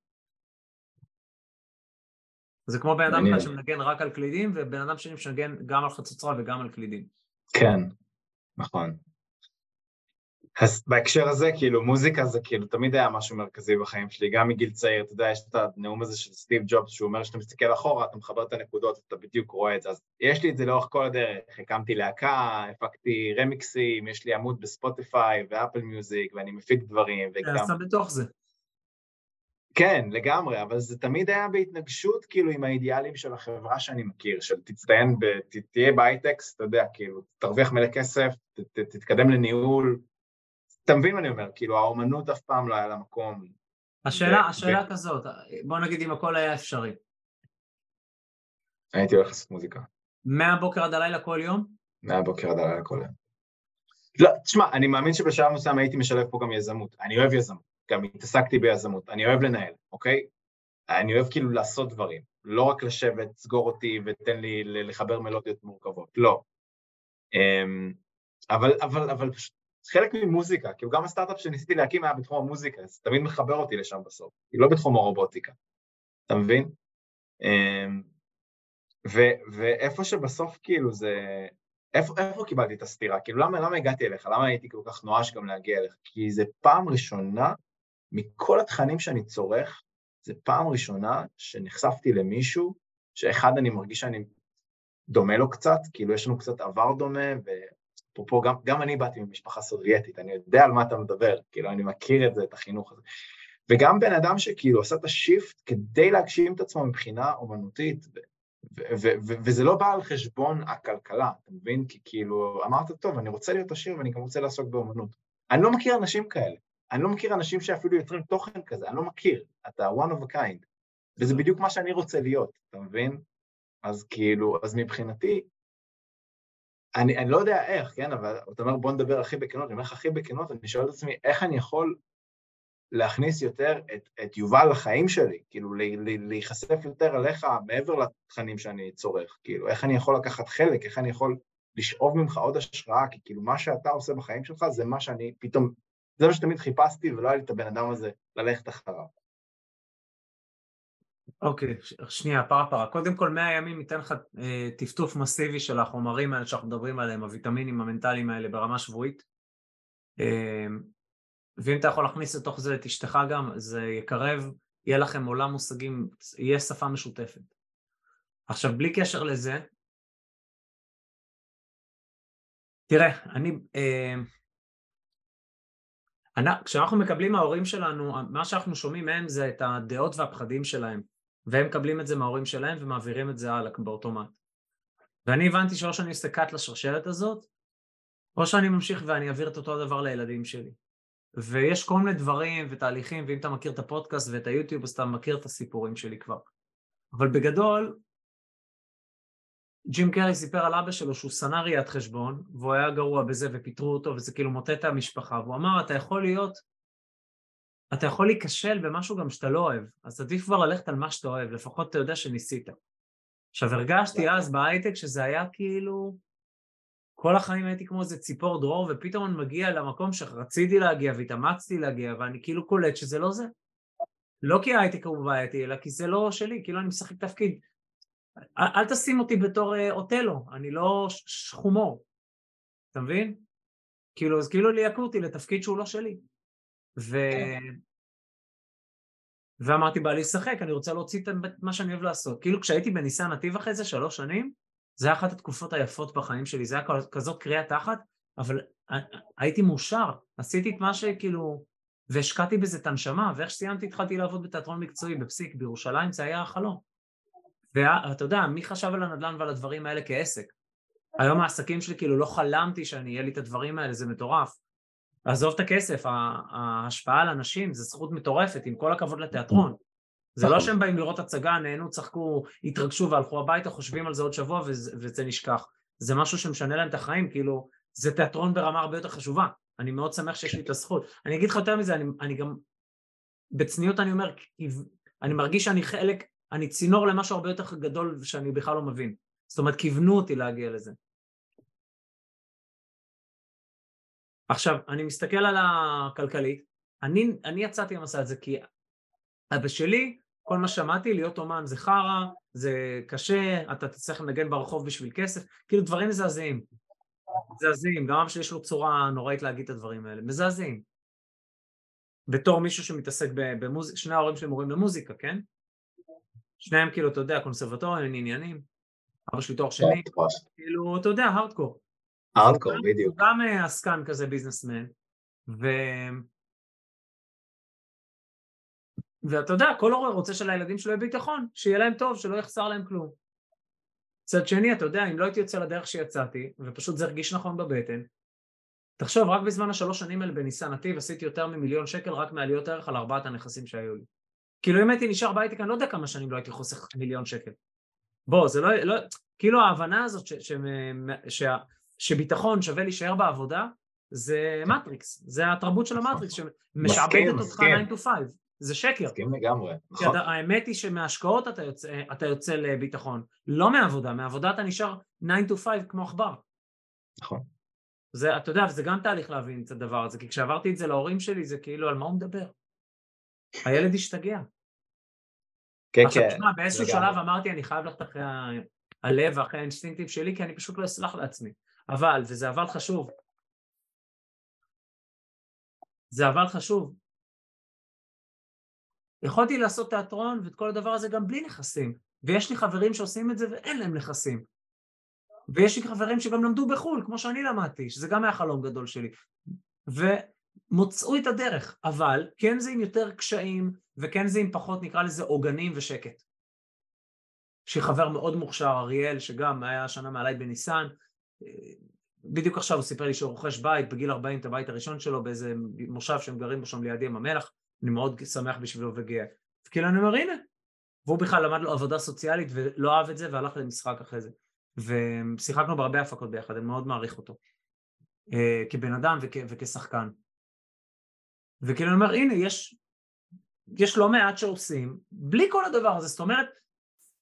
זה כמו בן אדם אחד שמנגן רק על קלידים ובן אדם שני שמנגן גם על חצוצרה וגם על קלידים. כן, נכון. אז בהקשר הזה, כאילו, מוזיקה זה כאילו תמיד היה משהו מרכזי בחיים שלי, גם מגיל צעיר, אתה יודע, יש את הנאום הזה של סטיב ג'ובס, שהוא אומר שאתה מסתכל אחורה, אתה מחבר את הנקודות, אתה בדיוק רואה את זה, אז יש לי את זה לאורך כל הדרך, הקמתי להקה, הפקתי רמיקסים, יש לי עמוד בספוטיפיי ואפל מיוזיק, ואני מפיק דברים, וגם... אתה בתוך זה. כן, לגמרי, אבל זה תמיד היה בהתנגשות כאילו עם האידיאלים של החברה שאני מכיר, של תצטיין, ב, תהיה בהייטקס, אתה יודע, כאילו, תרוויח מלא כסף, ת, ת, תתקדם לניהול, אתה מבין מה אני אומר, כאילו האומנות אף פעם לא היה לה מקום. השאלה, ו... השאלה ו... כזאת, בוא נגיד אם הכל היה אפשרי. הייתי הולך לעשות מוזיקה. מהבוקר עד הלילה כל יום? מהבוקר עד הלילה כל יום. לא, תשמע, אני מאמין שבשלב מסוים הייתי משלב פה גם יזמות. אני אוהב יזמות, גם התעסקתי ביזמות, אני אוהב לנהל, אוקיי? אני אוהב כאילו לעשות דברים, לא רק לשבת, סגור אותי ותן לי לחבר מלודיות מורכבות, לא. אמ, אבל, אבל, אבל פשוט חלק ממוזיקה, כאילו גם הסטארט-אפ שניסיתי להקים היה בתחום המוזיקה, זה תמיד מחבר אותי לשם בסוף, היא לא בתחום הרובוטיקה, אתה מבין? אמ, ו- ואיפה שבסוף כאילו זה, איפה, איפה קיבלתי את הסתירה? כאילו למה, למה הגעתי אליך? למה הייתי כל כך נואש גם להגיע אליך? כי זה פעם ראשונה מכל התכנים שאני צורך, זה פעם ראשונה שנחשפתי למישהו שאחד אני מרגיש שאני דומה לו קצת, כאילו יש לנו קצת עבר דומה, אפרופו, גם, גם אני באתי ממשפחה סובייטית, אני יודע על מה אתה מדבר, כאילו, אני מכיר את זה, את החינוך הזה. וגם בן אדם שכאילו עשה את השיפט כדי להגשים את עצמו מבחינה אומנותית, וזה לא בא על חשבון הכלכלה, אתה מבין? כי כאילו, אמרת, טוב, אני רוצה להיות עשיר ואני גם רוצה לעסוק באומנות. אני לא מכיר אנשים כאלה. אני לא מכיר אנשים שאפילו יוצרים תוכן כזה, אני לא מכיר. אתה one of a kind. וזה בדיוק מה שאני רוצה להיות, אתה מבין? אז כאילו, אז מבחינתי, אני, אני לא יודע איך, כן, אבל אתה אומר בוא נדבר הכי בכנות, אני אומר לך הכי בכנות, אני שואל את עצמי איך אני יכול להכניס יותר את, את יובל לחיים שלי, כאילו להיחשף יותר אליך מעבר לתכנים שאני צורך, כאילו איך אני יכול לקחת חלק, איך אני יכול לשאוב ממך עוד השראה, כי כאילו מה שאתה עושה בחיים שלך זה מה שאני פתאום, זה מה שתמיד חיפשתי ולא היה לי את הבן אדם הזה ללכת אחריו. אוקיי, okay, שנייה, פרה פרה. קודם כל, 100 ימים ניתן לך אה, טפטוף מסיבי של החומרים האלה שאנחנו מדברים עליהם, הוויטמינים המנטליים האלה ברמה שבועית. אה, ואם אתה יכול להכניס לתוך זה את אשתך גם, זה יקרב, יהיה לכם עולם מושגים, יהיה שפה משותפת. עכשיו, בלי קשר לזה, תראה, אני... אה, כשאנחנו מקבלים מההורים שלנו, מה שאנחנו שומעים מהם זה את הדעות והפחדים שלהם. והם מקבלים את זה מההורים שלהם ומעבירים את זה הלאה באוטומט. ואני הבנתי שאו שאני עושה קאט לשרשרת הזאת, או שאני ממשיך ואני אעביר את אותו הדבר לילדים שלי. ויש כל מיני דברים ותהליכים, ואם אתה מכיר את הפודקאסט ואת היוטיוב, אז אתה מכיר את הסיפורים שלי כבר. אבל בגדול, ג'ים קרי סיפר על אבא שלו שהוא שנא ראיית חשבון, והוא היה גרוע בזה ופיטרו אותו, וזה כאילו מוטט את המשפחה, והוא אמר, אתה יכול להיות אתה יכול להיכשל במשהו גם שאתה לא אוהב, אז עדיף כבר ללכת על מה שאתה אוהב, לפחות אתה יודע שניסית. עכשיו הרגשתי אז בהייטק שזה היה כאילו, כל החיים הייתי כמו איזה ציפור דרור, ופתאום אני מגיע למקום שרציתי להגיע והתאמצתי להגיע, ואני כאילו קולט שזה לא זה. לא כי ההייטק הוא בעייתי, אלא כי זה לא שלי, כאילו אני משחק תפקיד. אל, תשים אותי בתור אה, אוטלו, אני לא חומור, אתה מבין? כאילו, אז כאילו ליהקו אותי לתפקיד שהוא לא שלי. ו... כן. ואמרתי, בא לי לשחק, אני רוצה להוציא את מה שאני אוהב לעשות. כאילו כשהייתי בניסן נתיב אחרי זה, שלוש שנים, זה היה אחת התקופות היפות בחיים שלי, זה היה כזאת קריאה תחת, אבל הייתי מאושר, עשיתי את מה שכאילו, והשקעתי בזה את הנשמה, ואיך שסיימתי התחלתי לעבוד בתיאטרון מקצועי בפסיק בירושלים, זה היה החלום. ואתה יודע, מי חשב על הנדל"ן ועל הדברים האלה כעסק? היום העסקים שלי, כאילו לא חלמתי שאני, יהיה לי את הדברים האלה, זה מטורף. עזוב את הכסף, ההשפעה על אנשים זה זכות מטורפת, עם כל הכבוד לתיאטרון. זה לא. שהם באים לראות הצגה, נהנו, צחקו, התרגשו והלכו הביתה, חושבים על זה עוד שבוע וזה נשכח. זה משהו שמשנה להם את החיים, כאילו, זה תיאטרון ברמה הרבה יותר חשובה. אני מאוד שמח שיש לי את הזכות. אני אגיד לך יותר מזה, אני, אני גם, בצניעות אני אומר, אני מרגיש שאני חלק, אני צינור למשהו הרבה יותר גדול שאני בכלל לא מבין. זאת אומרת, כיוונו אותי להגיע לזה. עכשיו, אני מסתכל על הכלכלית, אני, אני יצאתי למסע הזה כי אבא שלי, כל מה שמעתי, להיות אומן זה חרא, זה קשה, אתה תצטרך לנגן ברחוב בשביל כסף, כאילו דברים מזעזעים. מזעזעים, גם אבא שלי יש לו צורה נוראית להגיד את הדברים האלה, מזעזעים. בתור מישהו שמתעסק במוזיקה, שני ההורים שלי מורים למוזיקה, כן? שניהם כאילו, אתה יודע, קונסרבטורים, עניינים. אבא שלי תואר שני, כאילו, אתה יודע, הארדקור. הארדקור, בדיוק. הוא גם אה, עסקן כזה ביזנסמן, ו... ואתה יודע, כל הורה רוצה שלילדים שלו יהיה ביטחון, שיהיה להם טוב, שלא יחסר להם כלום. מצד שני, אתה יודע, אם לא הייתי יוצא לדרך שיצאתי, ופשוט זה הרגיש נכון בבטן, תחשוב, רק בזמן השלוש שנים האלה בניסן נתיב עשיתי יותר ממיליון שקל רק מעליות ערך על ארבעת הנכסים שהיו לי. כאילו אם הייתי נשאר בהייטק, אני לא יודע כמה שנים לא הייתי חוסך מיליון שקל. בוא, זה לא, לא כאילו ההבנה הזאת ש, ש, ש, שביטחון שווה להישאר בעבודה, זה מטריקס, זה התרבות של המטריקס שמשעבדת אותך 9 to 5, זה שקר. מסכים לגמרי, נכון. האמת היא שמהשקעות אתה יוצא, אתה יוצא לביטחון, לא מעבודה, מעבודה אתה נשאר 9 to 5 כמו עכבר. נכון. זה, אתה יודע, זה גם תהליך להבין את הדבר הזה, כי כשעברתי את זה להורים שלי זה כאילו על מה הוא מדבר. הילד השתגע. כן, עכשיו, כן. עכשיו תשמע, באיזשהו שלב אמרתי אני חייב ללכת אחרי הלב ואחרי האינסטינקטים שלי כי אני פשוט לא אסלח לעצמי. אבל, וזה אבל חשוב, זה אבל חשוב. יכולתי לעשות תיאטרון ואת כל הדבר הזה גם בלי נכסים, ויש לי חברים שעושים את זה ואין להם נכסים. ויש לי חברים שגם למדו בחו"ל, כמו שאני למדתי, שזה גם היה חלום גדול שלי. ו, מוצאו את הדרך, אבל כן זה עם יותר קשיים, וכן זה עם פחות, נקרא לזה, עוגנים ושקט. שחבר מאוד מוכשר, אריאל, שגם היה השנה מעליי בניסן, בדיוק עכשיו הוא סיפר לי שהוא רוכש בית, בגיל 40 את הבית הראשון שלו באיזה מושב שהם גרים בו שם לידי עם המלח, אני מאוד שמח בשבילו וגאה. כאילו אני אומר הנה, והוא בכלל למד לו עבודה סוציאלית ולא אהב את זה והלך למשחק אחרי זה. ושיחקנו בהרבה הפקות ביחד, אני מאוד מעריך אותו. אה, כבן אדם וכ, וכשחקן. וכאילו אני אומר הנה יש, יש לא מעט שעושים בלי כל הדבר הזה, זאת אומרת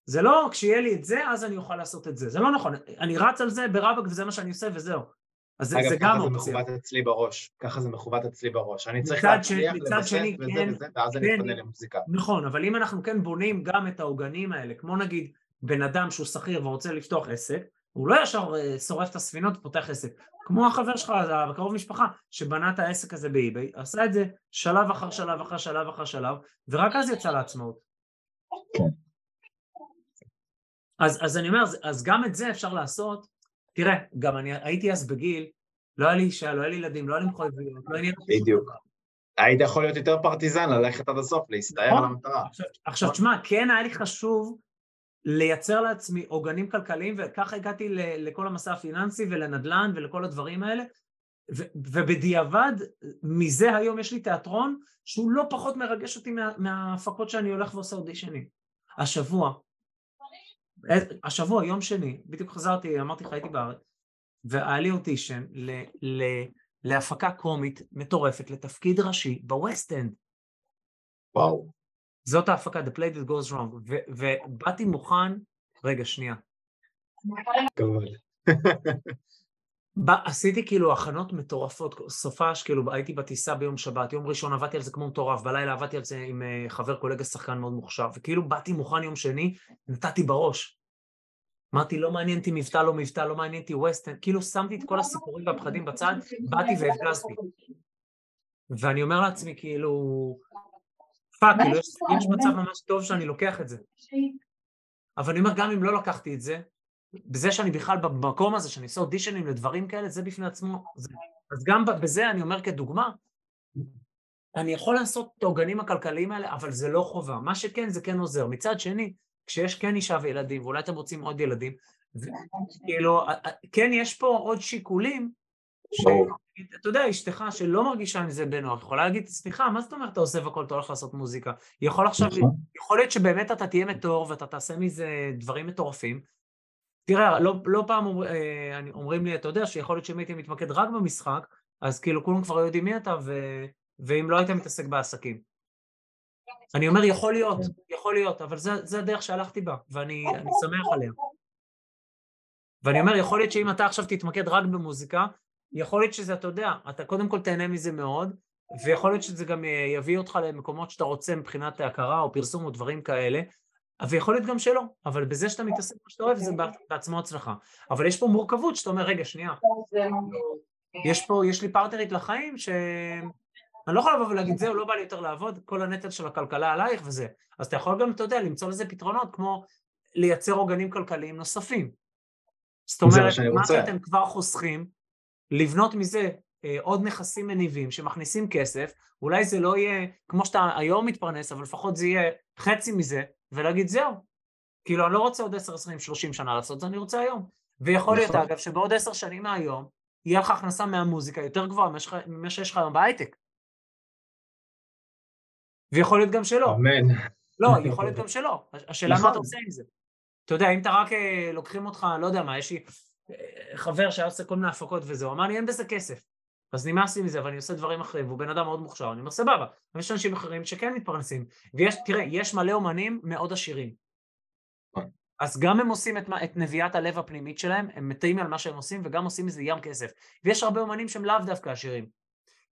זה לא שיהיה לי את זה אז אני אוכל לעשות את זה, זה לא נכון, אני רץ על זה ברבק וזה מה שאני עושה וזהו. אז אגב, זה גם אופציה. אגב, ככה זה מכוות אצלי בראש, ככה זה מכוות אצלי בראש. אני צריך להצליח, לווסת וזה כן, וזה, ואז אני כן, פונה למוזיקה. נכון, אבל אם אנחנו כן בונים גם את העוגנים האלה, כמו נגיד בן אדם שהוא שכיר ורוצה לפתוח עסק, הוא לא ישר אה, שורף את הספינות ופותח עסק. כמו החבר שלך, הקרוב משפחה, שבנה את העסק הזה באי-ביי, עשה את זה שלב אחר שלב אחר שלב אחר שלב, ורק אז יצא לעצמאות. כן. אז, אז אני אומר, אז, גם את זה אפשר לעשות. תראה, גם אני הייתי אז בגיל, לא היה לי אישה, לא היה לי ילדים, לא היה לי מחויבויות, לא עניין... בדיוק. היית יכול להיות יותר פרטיזן, ללכת עד הסוף, להסתער נכון. על המטרה. עכשיו תשמע, כן היה לי חשוב לייצר לעצמי עוגנים כלכליים, וככה הגעתי ל- לכל המסע הפיננסי ולנדל"ן ולכל הדברים האלה, ו- ובדיעבד, מזה היום יש לי תיאטרון שהוא לא פחות מרגש אותי מה- מההפקות שאני הולך ועושה אודישנים. השבוע, השבוע, יום שני, בדיוק חזרתי, אמרתי לך, הייתי בארץ, והיה לי אודישן ל- ל- להפקה קומית מטורפת לתפקיד ראשי בווסט-אנד. וואו. זאת ההפקה, The Play That Goes Wrong, ובאתי מוכן, רגע, שנייה, עשיתי כאילו הכנות מטורפות, סופש, כאילו הייתי בטיסה ביום שבת, יום ראשון עבדתי על זה כמו מטורף, בלילה עבדתי על זה עם uh, חבר קולגה שחקן מאוד מוכשר, וכאילו באתי מוכן יום שני, נתתי בראש. אמרתי, לא מעניין אותי מבטא, לא מבטא, לא מעניין אותי ווסט אנד, כאילו שמתי את כל הסיפורים והפחדים בצד, באתי והפגזתי. ואני אומר לעצמי, כאילו, fuck, כאילו, יש, יש מצב ממש טוב שאני לוקח את זה. אבל אני אומר, גם אם לא לקחתי את זה, בזה שאני בכלל במקום הזה, שאני עושה אודישנים לדברים כאלה, זה בפני עצמו. זה, אז גם בזה אני אומר כדוגמה, אני יכול לעשות את העוגנים הכלכליים האלה, אבל זה לא חובה. מה שכן, זה כן עוזר. מצד שני, כשיש כן אישה וילדים, ואולי אתם רוצים עוד ילדים, כאילו, כן יש פה עוד שיקולים, שאתה יודע, אשתך שלא מרגישה עם זה בנוח, יכולה להגיד, סליחה, מה זאת אומרת אתה עושה והכל, אתה הולך לעשות מוזיקה? יכול עכשיו, יכול להיות שבאמת אתה תהיה מטור ואתה תעשה מזה דברים מטורפים. תראה, לא, לא פעם אומר, אומרים לי, אתה יודע, שיכול להיות שאם הייתי מתמקד רק במשחק, אז כאילו כולם כבר יודעים מי אתה, ו... ואם לא היית מתעסק בעסקים. אני אומר, יכול להיות, יכול להיות, אבל זה, זה הדרך שהלכתי בה, ואני שמח עליה. ואני אומר, יכול להיות שאם אתה עכשיו תתמקד רק במוזיקה, יכול להיות שזה, אתה יודע, אתה קודם כל תהנה מזה מאוד, ויכול להיות שזה גם יביא אותך למקומות שאתה רוצה מבחינת הכרה או פרסום או דברים כאלה, ויכול להיות גם שלא, אבל בזה שאתה מתעסק מה שאתה אוהב זה בעצמו הצלחה. אבל יש פה מורכבות שאתה אומר, רגע, שנייה, יש פה, יש לי פרטנרית לחיים ש... אני לא יכול לבוא ולהגיד, זהו, לא בא לי יותר לעבוד, כל הנטל של הכלכלה עלייך וזה. אז אתה יכול גם, אתה יודע, למצוא לזה פתרונות, כמו לייצר עוגנים כלכליים נוספים. זאת אומרת, מה שאתם כבר חוסכים, לבנות מזה אה, עוד נכסים מניבים שמכניסים כסף, אולי זה לא יהיה כמו שאתה היום מתפרנס, אבל לפחות זה יהיה חצי מזה, ולהגיד זהו. כאילו, אני לא רוצה עוד 10, 20, 30 שנה לעשות זה, אני רוצה היום. ויכול להיות, נכון. אגב, שבעוד 10 שנים מהיום, יהיה לך הכנסה מהמוזיקה יותר גבוהה ממה שיש לך היום בהייטק. ויכול להיות גם שלא. אמן. לא, יכול להיות גם שלא. השאלה מה נכון. אתה עושה עם זה. אתה יודע, אם אתה רק אה, לוקחים אותך, לא יודע מה, יש לי חבר שהיה עושה כל מיני הפקות וזה, הוא אמר לי, אין בזה כסף. אז נמאס לי מזה, אבל אני עושה דברים אחרים, והוא בן אדם מאוד מוכשר, אני אומר, סבבה. אבל יש אנשים אחרים שכן מתפרנסים. ויש, תראה, יש מלא אומנים מאוד עשירים. נכון. אז גם הם עושים את, את נביעת הלב הפנימית שלהם, הם מתים על מה שהם עושים, וגם עושים מזה ים כסף. ויש הרבה אומנים שהם לאו דווקא עשירים.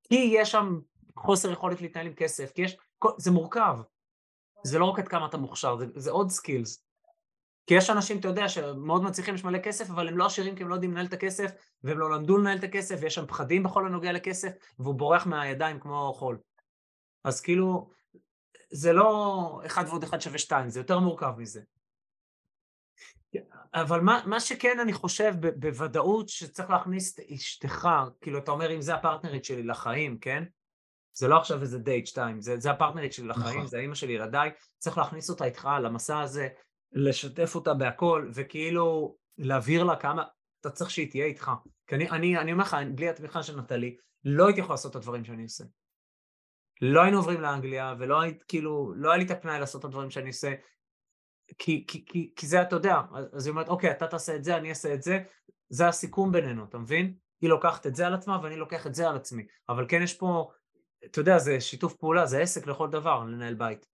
כי יש שם חוסר יכולת להתנהל עם כסף, כי יש, זה מורכב. זה לא רק עד כמה אתה מוכשר, זה, זה עוד skills. כי יש אנשים, אתה יודע, שמאוד מצליחים, יש מלא כסף, אבל הם לא עשירים כי הם לא יודעים לנהל את הכסף, והם לא למדו לנהל את הכסף, ויש שם פחדים בכל הנוגע לכסף, והוא בורח מהידיים כמו חול. אז כאילו, זה לא אחד ועוד אחד שווה שתיים, זה יותר מורכב מזה. אבל מה, מה שכן אני חושב ב, בוודאות שצריך להכניס את אשתך, כאילו אתה אומר אם זה הפרטנרית שלי לחיים, כן? זה לא עכשיו איזה דייט שתיים, זה, זה הפרטנרית שלי לחיים, נכון. זה האימא של ילדיי, צריך להכניס אותה איתך למסע הזה, לשתף אותה בהכל, וכאילו להבהיר לה כמה אתה צריך שהיא תהיה איתך. כי אני, אני, אני אומר לך, בלי התמיכה של נטלי, לא הייתי יכול לעשות את הדברים שאני עושה. לא היינו עוברים לאנגליה, ולא היית, כאילו, לא היה לי את הפנאי לעשות את הדברים שאני עושה, כי, כי, כי, כי זה אתה יודע, אז היא אומרת, אוקיי, אתה תעשה את זה, אני אעשה את זה, זה הסיכום בינינו, אתה מבין? היא לוקחת את זה על עצמה ואני לוקח את זה על עצמי, אבל כן יש פה, אתה יודע, זה שיתוף פעולה, זה עסק לכל דבר, לנהל בית. כן.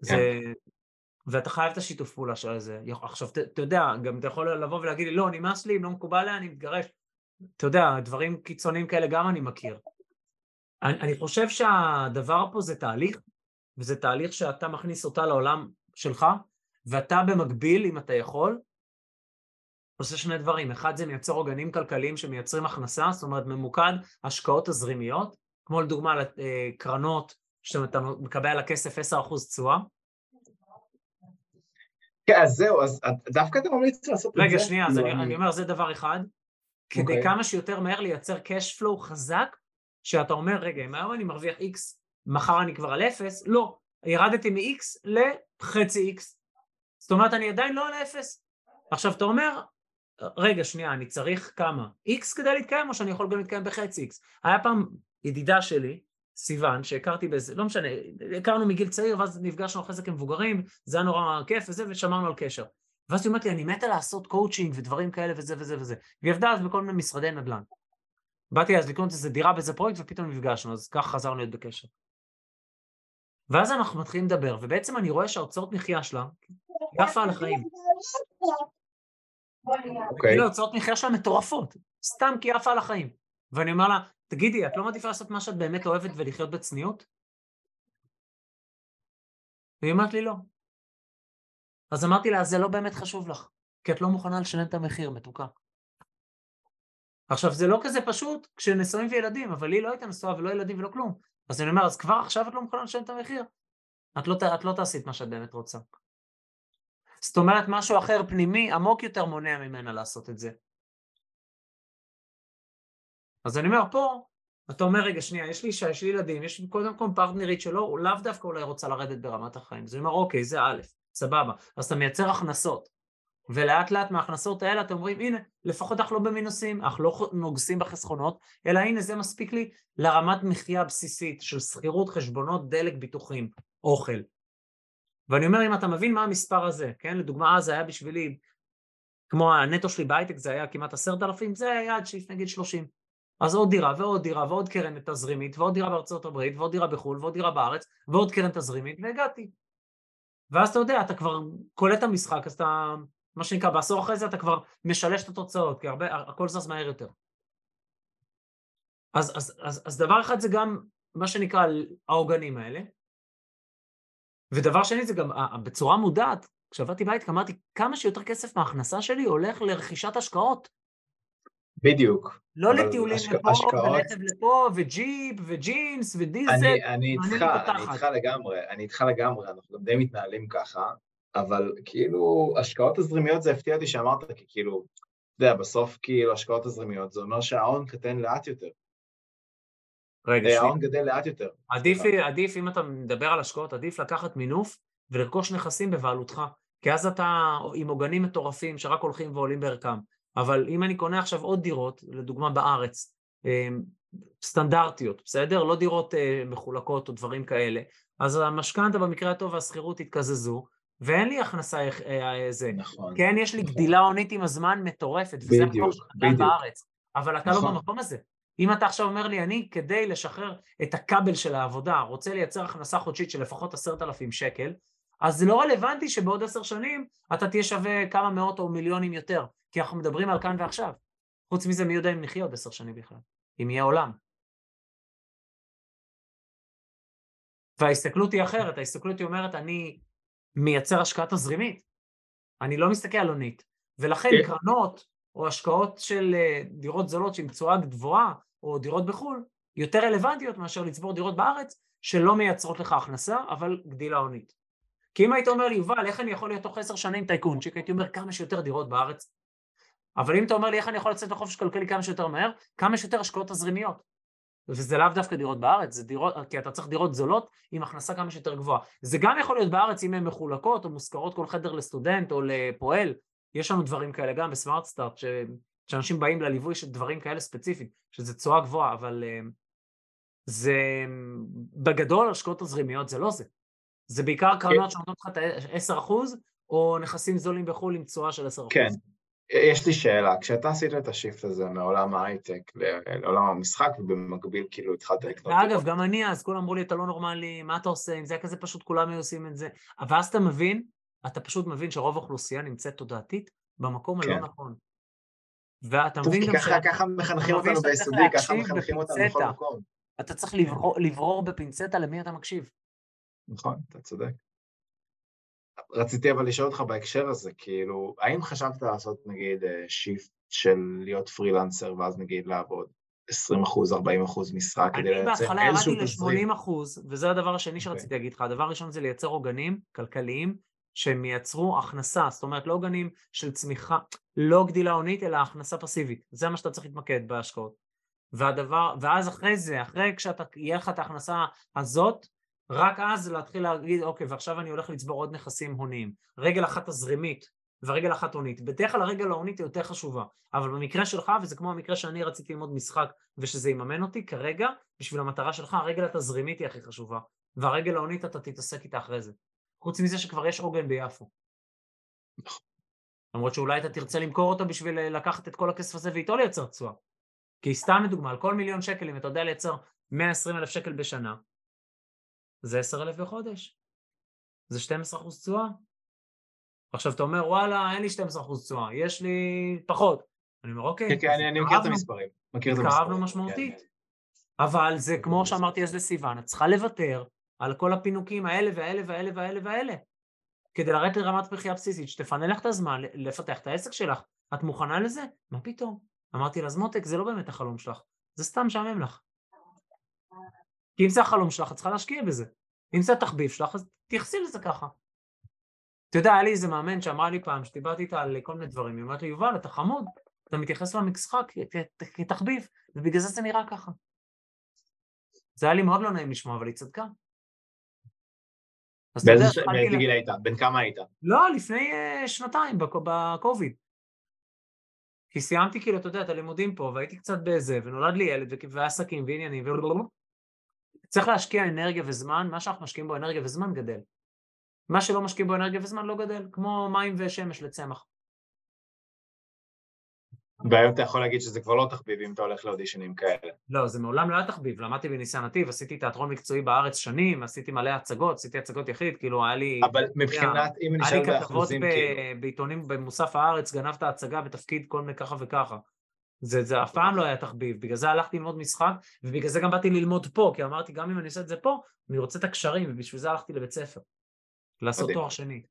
זה, ואתה חייב את השיתוף פעולה של זה. עכשיו, אתה יודע, גם אתה יכול לבוא ולהגיד לי, לא, נמאס לי, אם לא מקובל עליה, אני מתגרש. אתה יודע, דברים קיצוניים כאלה גם אני מכיר. אני, אני חושב שהדבר פה זה תהליך, וזה תהליך שאתה מכניס אותה לעולם שלך, ואתה במקביל, אם אתה יכול, עושה שני דברים. אחד זה מייצר עוגנים כלכליים שמייצרים הכנסה, זאת אומרת ממוקד השקעות תזרימיות, כמו לדוגמה אה, קרנות שאתה מקבל על הכסף 10% תשואה. כן, אז זהו, אז דווקא אתה ממליץ לעשות את זה. רגע, שנייה, אז לא, אני, אני אומר, זה דבר אחד. כדי okay. אוקיי. כמה שיותר מהר לייצר cash flow חזק, שאתה אומר, רגע, אם היום אני מרוויח X, מחר אני כבר על 0, לא, ירדתי מ-X לחצי X. זאת אומרת, אני עדיין לא על 0. עכשיו, אתה אומר, רגע, שנייה, אני צריך כמה? X כדי להתקיים, או שאני יכול גם להתקיים בחצי X? היה פעם ידידה שלי, סיוון, שהכרתי בזה, לא משנה, הכרנו מגיל צעיר, ואז נפגשנו אחרי זה כמבוגרים, זה היה נורא כיף וזה, ושמרנו על קשר. ואז היא אומרת לי, אני מתה לעשות קואוצ'ינג ודברים כאלה וזה וזה וזה. והיא עבדה אז בכל מיני משרדי נדל"ן. באתי אז לקנות איזה דירה באיזה פרויקט ופתאום נפגשנו, אז ככה חזרנו להיות בקשר. ואז אנחנו מתחילים לדבר, ובעצם אני רואה שההוצאות מחיה שלה יפה על החיים. אוקיי. כאילו ההוצאות מחיה שלה מטורפות, סתם כי יפה על החיים. ואני אומר לה, תגידי, את לא מעדיפה לעשות מה שאת באמת אוהבת ולחיות בצניעות? והיא אמרת לי לא. אז אמרתי לה, זה לא באמת חשוב לך, כי את לא מוכנה לשלם את המחיר, מתוקה. עכשיו, זה לא כזה פשוט כשנשואים וילדים, אבל היא לא הייתה נשואה ולא ילדים ולא כלום. אז אני אומר, אז כבר עכשיו את לא מוכנה לשלם את המחיר? את לא, את לא תעשי את מה שאת באמת רוצה. זאת אומרת, משהו אחר פנימי, עמוק יותר מונע ממנה לעשות את זה. אז אני אומר, פה, אתה אומר, רגע, שנייה, יש לי אישה, יש לי ילדים, יש קודם כל פרטנרית שלו, לאו דווקא אולי רוצה לרדת ברמת החיים. אז אני אומר, אוקיי, זה א', סבבה. אז אתה מייצר הכנסות. ולאט לאט מההכנסות האלה אתם אומרים, הנה, לפחות אנחנו לא במינוסים, אנחנו לא נוגסים בחסכונות, אלא הנה, זה מספיק לי לרמת מחיה בסיסית של שכירות, חשבונות, דלק, ביטוחים, אוכל. ואני אומר, אם אתה מבין מה המספר הזה, כן? לדוגמה, אז היה בשבילי, כמו הנטו שלי בהייטק זה היה כמעט עשרת אלפים, זה היה יעד שלפני גיל שלושים. אז עוד דירה ועוד דירה ועוד קרן תזרימית ועוד דירה בארצות הברית ועוד דירה בחו"ל ועוד דירה בארץ ועוד קרן תזרימית והגעתי. ואז אתה יודע, אתה כבר קולט את המשחק, אז אתה, מה שנקרא, בעשור אחרי זה אתה כבר משלש את התוצאות, כי הרבה, הכל זז מהר יותר. אז, אז, אז, אז דבר אחד זה גם מה שנקרא העוגנים האלה, ודבר שני זה גם בצורה מודעת, כשעבדתי בית אמרתי כמה שיותר כסף מההכנסה שלי הולך לרכישת השקעות. בדיוק. לא לטיולים השק... לפה, השקעות... ולטב לפה, וג'יפ, וג'ינס, ודיזל. אני, אני איתך, אני איתך לגמרי, אני איתך לגמרי, אנחנו גם די מתנהלים ככה, אבל כאילו, השקעות תזרימיות זה הפתיע אותי שאמרת, כי כאילו, אתה יודע, בסוף כאילו השקעות תזרימיות, זה אומר שההון קטן לאט יותר. רגע, אה, ההון גדל לאט יותר. עדיף, עדיף, אם אתה מדבר על השקעות, עדיף לקחת מינוף ולרכוש נכסים בבעלותך, כי אז אתה עם עוגנים מטורפים שרק הולכים ועולים בערכם. אבל אם אני קונה עכשיו עוד דירות, לדוגמה בארץ, אה, סטנדרטיות, בסדר? לא דירות אה, מחולקות או דברים כאלה, אז המשכנתה במקרה הטוב והשכירות יתקזזו, ואין לי הכנסה איזה. נכון. כן, יש לי נכון. גדילה הונית עם הזמן מטורפת, וזה בדיוק, בדיוק. בארץ, אבל אתה לא נכון. לא במקום הזה. אם אתה עכשיו אומר לי, אני כדי לשחרר את הכבל של העבודה, רוצה לייצר הכנסה חודשית של לפחות עשרת אלפים שקל, אז זה לא רלוונטי שבעוד עשר שנים אתה תהיה שווה כמה מאות או מיליונים יותר, כי אנחנו מדברים על כאן ועכשיו. חוץ מזה, מי יודע אם נחיה עוד עשר שנים בכלל, אם יהיה עולם. וההסתכלות היא אחרת, ההסתכלות היא אומרת, אני מייצר השקעה תזרימית, אני לא מסתכל על הונית, ולכן כן. קרנות או השקעות של אה, דירות זולות עם תשואה גבוהה, או דירות בחו"ל, יותר רלוונטיות מאשר לצבור דירות בארץ, שלא מייצרות לך הכנסה, אבל גדילה הונית. כי אם היית אומר לי, יובל, איך אני יכול להיות תוך עשר שנים טייקונצ'יק, הייתי אומר כמה שיותר דירות בארץ. אבל אם אתה אומר לי איך אני יכול לצאת לחופש כלכלי כמה שיותר מהר, כמה שיותר השקעות תזרימיות. וזה לאו דווקא דירות בארץ, זה דירות, כי אתה צריך דירות זולות עם הכנסה כמה שיותר גבוהה. זה גם יכול להיות בארץ אם הן מחולקות או מושכרות כל חדר לסטודנט או לפועל. יש לנו דברים כאלה גם בסמארט סטארט, ש... שאנשים באים לליווי של דברים כאלה ספציפיים, שזה תשואה גבוהה, אבל uh, זה בגדול השקעות תזרימיות זה לא זה. זה בעיקר כן. קרנות שנותנות לך את ה-10% או נכסים זולים בחו"ל עם תשואה של 10%. כן, יש לי שאלה, כשאתה עשית את השיפט הזה מעולם ההייטק לעולם המשחק, ובמקביל כאילו התחלת לקנות... ואגב, גם אני אז, כולם אמרו לי, אתה לא נורמלי, מה אתה עושה? אם זה היה כזה פשוט, כולם היו עושים את זה. אבל אז אתה מבין, אתה פשוט מבין שרוב האוכלוסייה נמצאת תודעתית במקום הלא כן. נכון. ואתה מבין גם ש... ככה מחנכים אותנו ביסודי, ככה מחנכים אותנו בכל מקום. אתה צריך לברור בפינצטה למי אתה מקשיב. נכון, אתה צודק. רציתי אבל לשאול אותך בהקשר הזה, כאילו, האם חשבת לעשות נגיד שיפט אה, של להיות פרילנסר ואז נגיד לעבוד 20 אחוז, 40 אחוז משרה כדי לייצר איזשהו תזרים? אני בהתחלה ירדתי ל-80 אחוז, וזה הדבר השני okay. שרציתי אוקיי. להגיד לך. הדבר הראשון זה לייצר עוגנים כלכליים שהם ייצרו הכנסה, זאת אומרת לא עוגנים של צמיחה, לא גדילה הונית, אלא הכנסה פסיבית. זה מה שאתה צריך להתמקד בהשקעות. והדבר, ואז אחרי זה, אחרי כשאתה, יהיה לך את ההכנסה הזאת, רק אז להתחיל להגיד, אוקיי, ועכשיו אני הולך לצבור עוד נכסים הוניים. רגל אחת תזרימית ורגל אחת הונית. בדרך כלל הרגל ההונית היא יותר חשובה, אבל במקרה שלך, וזה כמו המקרה שאני רציתי ללמוד משחק ושזה יממן אותי, כרגע, בשביל המטרה שלך, הרגל התזרימית היא הכי חשובה, והרגל ההונית אתה תתעסק איתה אחרי זה. חוץ מזה שכבר יש עוגן ביפו. למרות שאולי אתה תרצה למכור אותו בשביל לקחת את כל הכסף הזה ואיתו לייצר תשואה. כי סתם לדוגמה, על כל מיליון שקל, אם אתה יודע לייצר 120 אלף שקל בשנה, זה 10,000 בחודש. זה 12 אחוז תשואה. עכשיו אתה אומר וואלה אין לי 12 אחוז תשואה, יש לי פחות. אני אומר אוקיי. כן, כן, אני, מכיר את המספרים. מכיר את המספרים. התקרבנו משמעותית. כן. אבל זה כמו שאמרתי אז לסיוון, את צריכה לוותר על כל הפינוקים האלה והאלה והאלה והאלה והאלה. כדי לרדת לרמת מחיה בסיסית, שתפנה לך את הזמן לפתח את העסק שלך. את מוכנה לזה? מה פתאום? אמרתי לה, זמותק, זה לא באמת החלום שלך, זה סתם משעמם לך. כי אם זה החלום שלך, את צריכה להשקיע בזה. אם זה התחביב שלך, אז תייחסי לזה ככה. אתה יודע, היה לי איזה מאמן שאמרה לי פעם, שדיברתי איתה על כל מיני דברים, היא אומרת לי, יובל, אתה חמוד, אתה מתייחס למשחק כתחביב, ובגלל זה זה נראה ככה. זה היה לי מאוד לא נעים לשמוע, אבל היא צדקה. באיזה גיל היית? בן כמה היית? לא, לפני uh, שנתיים, בקוביד. כי סיימתי כאילו, אתה יודע, את הלימודים פה, והייתי קצת בזה, ונולד לי ילד, ועסקים ועניינים, צריך להשקיע אנרגיה וזמן, מה שאנחנו משקיעים בו אנרגיה וזמן גדל. מה שלא משקיעים בו אנרגיה וזמן לא גדל, כמו מים ושמש לצמח. והיום אתה יכול להגיד שזה כבר לא תחביב אם אתה הולך לאודישנים כאלה. לא, זה מעולם לא היה תחביב, למדתי בניסן נתיב, עשיתי תיאטרון מקצועי בארץ שנים, עשיתי מלא הצגות, עשיתי הצגות יחיד, כאילו היה לי... אבל מבחינת, אם נשאל באחוזים, כאילו... היה לי כתבות בעיתונים במוסף הארץ, גנבת הצגה בתפקיד כל מיני ככה וככה. זה, זה אף פעם לא היה תחביב, בגלל זה הלכתי ללמוד משחק, ובגלל זה גם באתי ללמוד פה, כי אמרתי, גם אם אני עושה את זה פה, אני רוצה את הקשרים, ובשביל זה הלכתי לבית ספר. לעשות תואר שני.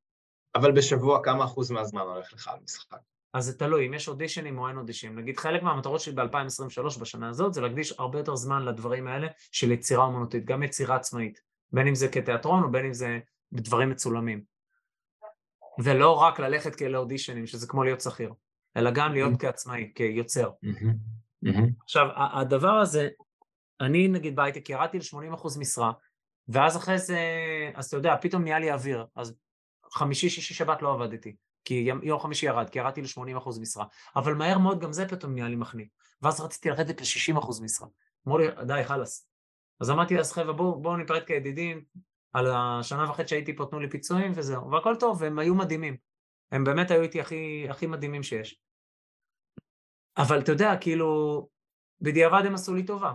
אבל בשבוע כמה אחוז מהזמן הולך לך על משחק? אז זה תלוי, אם יש אודישנים או אין אודישנים. נגיד חלק מהמטרות שלי ב-2023 בשנה הזאת זה להקדיש הרבה יותר זמן לדברים האלה של יצירה אומנותית, גם יצירה עצמאית, בין אם זה כתיאטרון או בין אם זה בדברים מצולמים. ולא רק ללכת כאלה אודישנים, שזה כמו להיות שכיר. אלא גם להיות mm-hmm. כעצמאי, כיוצר. Mm-hmm. Mm-hmm. עכשיו, הדבר הזה, אני נגיד בהייטק ירדתי ל-80% משרה, ואז אחרי זה, אז אתה יודע, פתאום נהיה לי אוויר, אז חמישי, שישי, שבת לא עבדתי, כי יום חמישי ירד, כי ירדתי ל-80% משרה, אבל מהר מאוד גם זה פתאום נהיה לי מחניק, ואז רציתי לרדת ל-60% משרה. אמרו לי, די, חלאס. אז אמרתי, אז חבר'ה, בואו בוא ניפרד כידידים, על השנה וחצי שהייתי פה, תנו לי פיצויים וזהו, והכל טוב, והם היו מדהימים. הם באמת היו איתי הכי, הכי מדהימים שיש. אבל אתה יודע, כאילו, בדיעבד הם עשו לי טובה.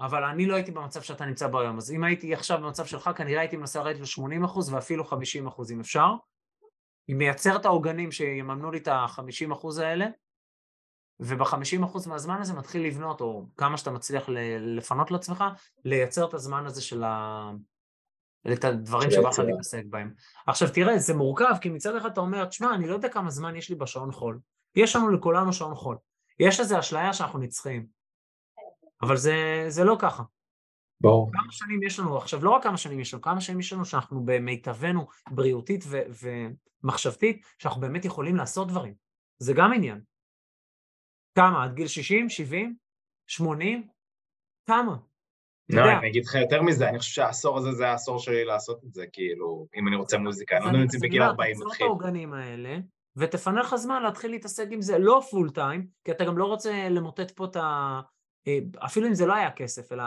אבל אני לא הייתי במצב שאתה נמצא בו היום. אז אם הייתי עכשיו במצב שלך, כנראה הייתי מנסה לרדת ל-80% ואפילו 50% אם אפשר. אם מייצר את העוגנים שיממנו לי את ה-50% האלה, וב-50% מהזמן הזה מתחיל לבנות, או כמה שאתה מצליח לפנות לעצמך, לייצר את הזמן הזה של ה... את הדברים שבא לך להתעסק בהם. עכשיו תראה, זה מורכב, כי מצד אחד אתה אומר, תשמע, אני לא יודע כמה זמן יש לי בשעון חול. יש לנו לכולנו שעון חול. יש איזו אשליה שאנחנו נצחים, אבל זה, זה לא ככה. ברור. כמה שנים יש לנו, עכשיו לא רק כמה שנים יש לנו, כמה שנים יש לנו שאנחנו במיטבנו בריאותית ו- ומחשבתית, שאנחנו באמת יכולים לעשות דברים. זה גם עניין. כמה? עד גיל 60, 70, 80? כמה? לא, אני אגיד לך יותר מזה, אני חושב שהעשור הזה זה העשור שלי לעשות את זה, כאילו, אם אני רוצה מוזיקה, אני לא יודע אם זה בגיל 40 מתחיל. תעצור את העוגנים האלה, ותפנה לך זמן להתחיל להתעסק עם זה, לא פול טיים, כי אתה גם לא רוצה למוטט פה את ה... אה, אפילו אם זה לא היה כסף, אלא,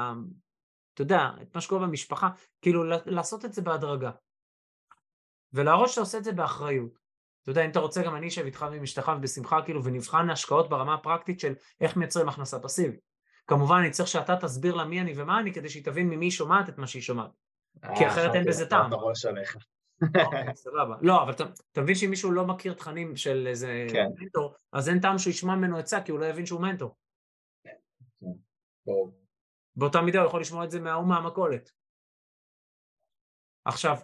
אתה יודע, את מה שקורה במשפחה, כאילו לעשות את זה בהדרגה. ולהראות שאתה עושה את זה באחריות. אתה יודע, אם אתה רוצה, גם אני אשב איתך ועם אשתך ובשמחה, כאילו, ונבחן השקעות ברמה הפרקטית של איך מייצרים הכנסה פסיבית. כמובן, אני צריך שאתה תסביר לה מי אני ומה אני, כדי שהיא תבין ממי היא שומעת את מה שהיא שומעת. כי אחרת אין בזה טעם. אוקיי, סבבה. לא, אבל אתה מבין שאם מישהו לא מכיר תכנים של איזה כן. מנטור, אז אין טעם שהוא ישמע ממנו עצה, כי הוא לא יבין שהוא מנטור. כן, באותה מידה הוא יכול לשמוע את זה מההוא מהמכולת. עכשיו,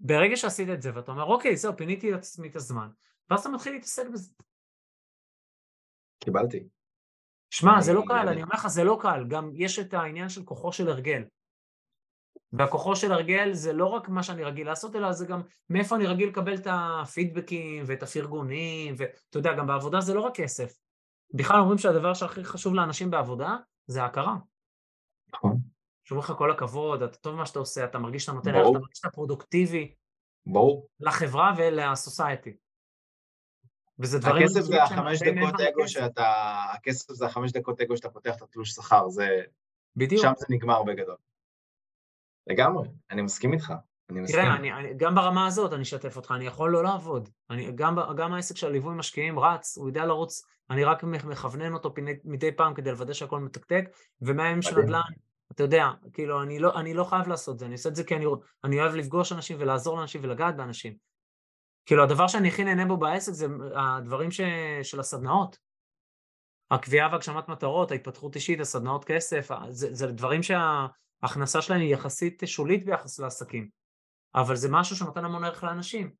ברגע שעשית את זה ואתה אומר, אוקיי, זהו, פיניתי לעצמי את הזמן, ואז אתה מתחיל להתעסק בזה. קיבלתי. שמע, זה לא קל, אני אומר לך, זה לא קל. גם יש את העניין של כוחו של הרגל. והכוחו של הרגל זה לא רק מה שאני רגיל לעשות, אלא זה גם מאיפה אני רגיל לקבל את הפידבקים ואת הפרגונים, ואתה יודע, גם בעבודה זה לא רק כסף. בכלל אומרים שהדבר שהכי חשוב לאנשים בעבודה זה ההכרה. נכון. שאומרים לך כל הכבוד, אתה טוב במה שאתה עושה, אתה מרגיש שאתה נותן ערך, אתה מרגיש שאתה פרודוקטיבי. ברור. לחברה ולסוסייטי. וזה דברים... הכסף זה החמש דקות אגו שאתה... הכסף זה החמש דקות אגו שאתה פותח את התלוש שכר, זה... בדיוק. שם זה נגמר בגדול. לגמרי, אני מסכים איתך. אני מסכים. תראה, אני, אני, גם ברמה הזאת אני אשתף אותך, אני יכול לא לעבוד. אני, גם, גם העסק של ליווי משקיעים רץ, הוא יודע לרוץ, אני רק מכוונן אותו פני, מדי פעם כדי לוודא שהכל מתקתק, ומהימים של נדל"ן, אתה יודע, כאילו, אני לא, אני לא חייב לעשות את זה, אני עושה את זה כי אני, אני אוהב לפגוש אנשים ולעזור לאנשים ולגעת באנשים. כאילו, הדבר שאני הכי נהנה בו בעסק זה הדברים ש, של הסדנאות. הקביעה והגשמת מטרות, ההתפתחות אישית, הסדנאות כסף, זה, זה דברים שההכנסה שלהם היא יחסית שולית ביחס לעסקים, אבל זה משהו שנותן המון ערך לאנשים.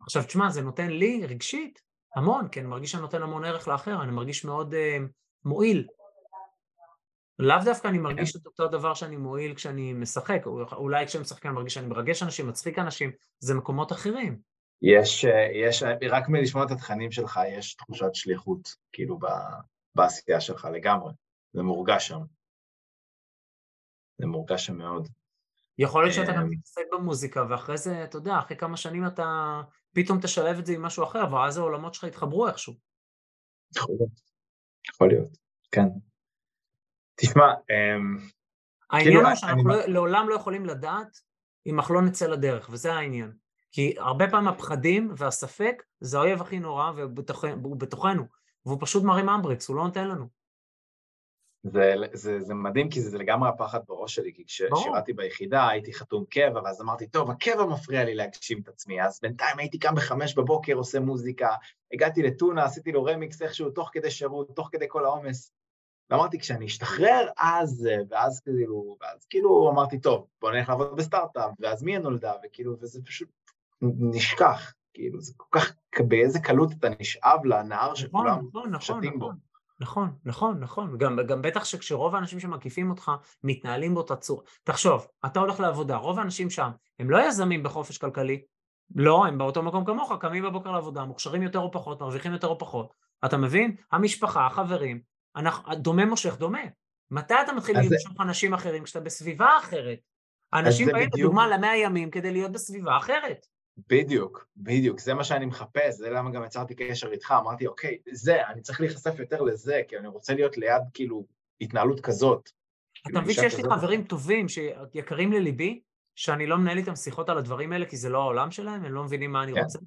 עכשיו, תשמע, זה נותן לי רגשית המון, כי אני מרגיש שאני נותן המון ערך לאחר, אני מרגיש מאוד uh, מועיל. לאו דווקא אני מרגיש את אותו דבר שאני מועיל כשאני משחק, אולי כשאני משחק אני מרגיש שאני מרגש אנשים, מצחיק אנשים, זה מקומות אחרים. יש, יש, רק מלשמוע את התכנים שלך, יש תחושת שליחות, כאילו, בעשייה שלך לגמרי. זה מורגש שם. זה מורגש שם מאוד. יכול להיות שאתה גם אמ, תתעסק במוזיקה, ואחרי זה, אתה יודע, אחרי כמה שנים אתה פתאום תשלב את זה עם משהו אחר, ואז העולמות שלך יתחברו איכשהו. יכול להיות. יכול להיות, כן. תשמע, אמ, העניין כאילו, הוא שאנחנו אני... לא, לעולם לא יכולים לדעת אם אנחנו לא נצא לדרך, וזה העניין. כי הרבה פעמים הפחדים והספק זה האויב הכי נורא והוא בתוכנו, והוא פשוט מרים אמבריקס, הוא לא נותן לנו. זה, זה, זה מדהים כי זה לגמרי הפחד בראש שלי, כי כששירתי ביחידה הייתי חתום קבע, ואז אמרתי, טוב, הקבע מפריע לי להגשים את עצמי, אז בינתיים הייתי קם בחמש בבוקר, עושה מוזיקה, הגעתי לטונה, עשיתי לו רמיקס איכשהו תוך כדי שירות, תוך כדי כל העומס, ואמרתי, כשאני אשתחרר, אז, ואז כאילו, ואז כאילו אמרתי, טוב, בוא נלך לעבוד בסטארט-אפ, ואז מי נולדה, וכאילו, וזה פשוט נשכח, כאילו, זה כל כך, באיזה קלות אתה נשאב לנהר נכון, שכולם נכון, נכון, שתים בו. נכון, נכון, נכון. גם, גם בטח שכשרוב האנשים שמקיפים אותך מתנהלים באותה צורה. תחשוב, אתה הולך לעבודה, רוב האנשים שם, הם לא יזמים בחופש כלכלי, לא, הם באותו מקום כמוך, קמים בבוקר לעבודה, מוכשרים יותר או פחות, מרוויחים יותר או פחות. אתה מבין? המשפחה, החברים, אנחנו, דומה מושך דומה. מתי אתה מתחיל למשוך זה... אנשים אחרים? כשאתה בסביבה אחרת. אנשים באים, לדוגמה, למאה ימים כדי להיות בסביבה אחרת. בדיוק, בדיוק, זה מה שאני מחפש, זה למה גם יצרתי קשר איתך, אמרתי, אוקיי, זה, אני צריך להיחשף יותר לזה, כי אני רוצה להיות ליד, כאילו, התנהלות כזאת. אתה מבין שיש לי חברים טובים שיקרים לליבי, שאני לא מנהל איתם שיחות על הדברים האלה, כי זה לא העולם שלהם, הם לא מבינים מה אני כן. רוצה.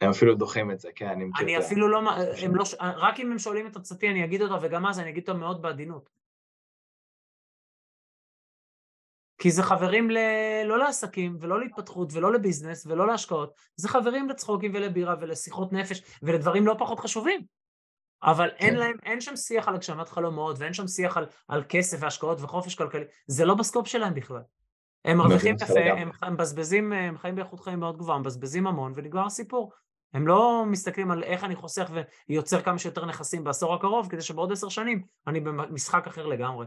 הם אפילו דוחים את זה, כן, אני מכיר את זה. אני אפילו לא, הם לא, רק אם הם שואלים את עצתי אני אגיד אותה, וגם אז אני אגיד אותה מאוד בעדינות. כי זה חברים ל... לא לעסקים, ולא להתפתחות, ולא לביזנס, ולא להשקעות, זה חברים לצחוקים ולבירה ולשיחות נפש, ולדברים לא פחות חשובים. אבל כן. אין להם, אין שם שיח על הגשמת חלומות, ואין שם שיח על, על כסף והשקעות וחופש כלכלי, זה לא בסקופ שלהם בכלל. הם מרוויחים יפה, הם, הם מבזבזים, הם חיים באיכות חיים מאוד גבוהה, מבזבזים המון, ונגמר הסיפור. הם לא מסתכלים על איך אני חוסך ויוצר כמה שיותר נכסים בעשור הקרוב, כדי שבעוד עשר שנים אני במשחק אחר לגמרי.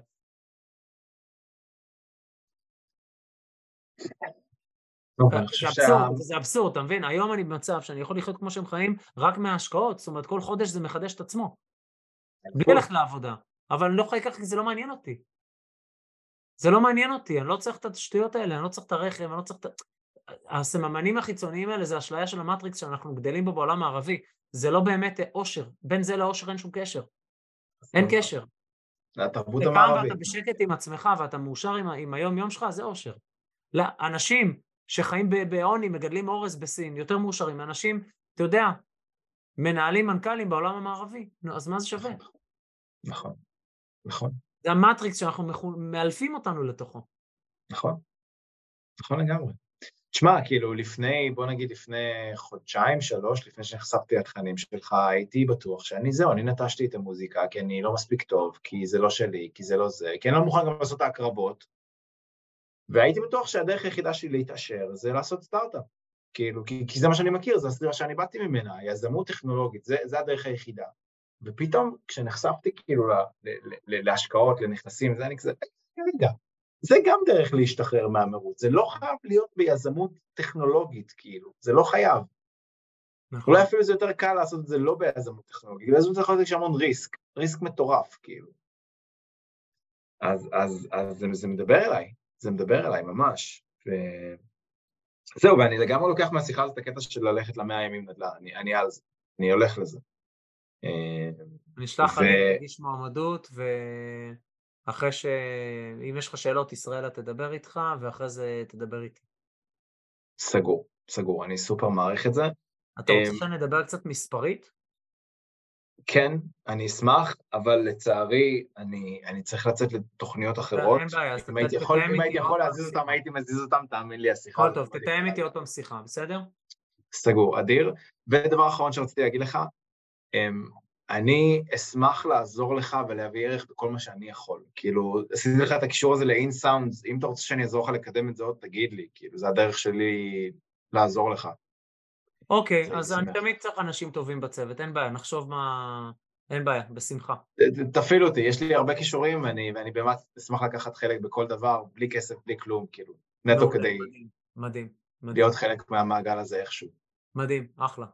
זה אבסורד, זה אבסורד, אתה מבין? היום אני במצב שאני יכול לחיות כמו שהם חיים רק מההשקעות, זאת אומרת כל חודש זה מחדש את עצמו. בלי ללכת לעבודה, אבל אני לא יכול לקחת כי זה לא מעניין אותי. זה לא מעניין אותי, אני לא צריך את השטויות האלה, אני לא צריך את הרכב, אני לא צריך את... הסממנים החיצוניים האלה זה אשליה של המטריקס שאנחנו גדלים בו בעולם הערבי, זה לא באמת אושר, בין זה לאושר אין שום קשר. אין קשר. זה התרבות המערבית. פעם ואתה בשקט עם עצמך ואתה מאושר עם, עם היום-יום שלך, זה אושר. לא, אנשים שחיים בעוני, מגדלים אורז בסין, יותר מאושרים מאנשים, אתה יודע, מנהלים מנכ"לים בעולם המערבי. נו, אז מה זה שווה? נכון, נכון. זה המטריקס שאנחנו מאלפים אותנו לתוכו. נכון, נכון לגמרי. תשמע, כאילו לפני, בוא נגיד לפני חודשיים, שלוש, לפני שנחשפתי לתכנים שלך, הייתי בטוח שאני זהו, אני נטשתי את המוזיקה, כי אני לא מספיק טוב, כי זה לא שלי, כי זה לא זה, כי אני לא מוכן גם לעשות את ההקרבות. והייתי בטוח שהדרך היחידה שלי להתעשר זה לעשות סטארט-אפ. כאילו, כי, כי זה מה שאני מכיר, זו הסביבה שאני באתי ממנה, יזמות טכנולוגית, זה, זה הדרך היחידה. ופתאום כשנחשפתי כאילו לה, לה, לה, להשקעות, לנכסים, זה אני כזה, רגע, זה גם דרך להשתחרר מהמרוץ, זה לא חייב להיות ביזמות טכנולוגית, כאילו, זה לא חייב. נכון. אולי אפילו זה יותר קל לעשות את זה לא ביזמות טכנולוגית, ביזמות טכנולוגית יש המון ריסק, ריסק מטורף, כאילו. אז, אז, אז זה, זה מדבר אליי, זה מדבר אליי ממש. ו... זהו, ואני לגמרי לוקח מהשיחה הזאת את הקטע של ללכת למאה ימים נדל"ן, אני, אני על זה, אני הולך לזה. אה, אני אשלח לך להגיש מועמדות, ואחרי ש... אם יש לך שאלות, ישראלה תדבר איתך, ואחרי זה תדבר איתי. סגור, סגור, אני סופר מעריך את זה. אתה רוצה אה, שנדבר קצת מספרית? כן, אני אשמח, אבל לצערי, אני, אני צריך לצאת לתוכניות אחרות. אין בעיה, אז אם הייתי יכול, אם הייתי יכול להזיז אותם, הייתי מזיז אותם, תאמין לי, השיחה. הכל טוב, תתאם איתי עוד פעם שיחה, בסדר? סגור, אדיר. ודבר אחרון שרציתי להגיד לך, אמ, אני אשמח לעזור לך ולהביא ערך בכל מה שאני יכול. כאילו, עשיתי לך את הקישור הזה ל-InSounds, אם אתה רוצה שאני אעזור לך לקדם את זה עוד, תגיד לי, כאילו, זה הדרך שלי לעזור לך. אוקיי, אז אני תמיד צריך אנשים טובים בצוות, אין בעיה, נחשוב מה... אין בעיה, בשמחה. תפעיל אותי, יש לי הרבה כישורים, ואני, ואני באמת אשמח לקחת חלק בכל דבר, בלי כסף, בלי כלום, כאילו, נטו כדי... מדהים, מדהים. להיות חלק מהמעגל הזה איכשהו. מדהים, אחלה.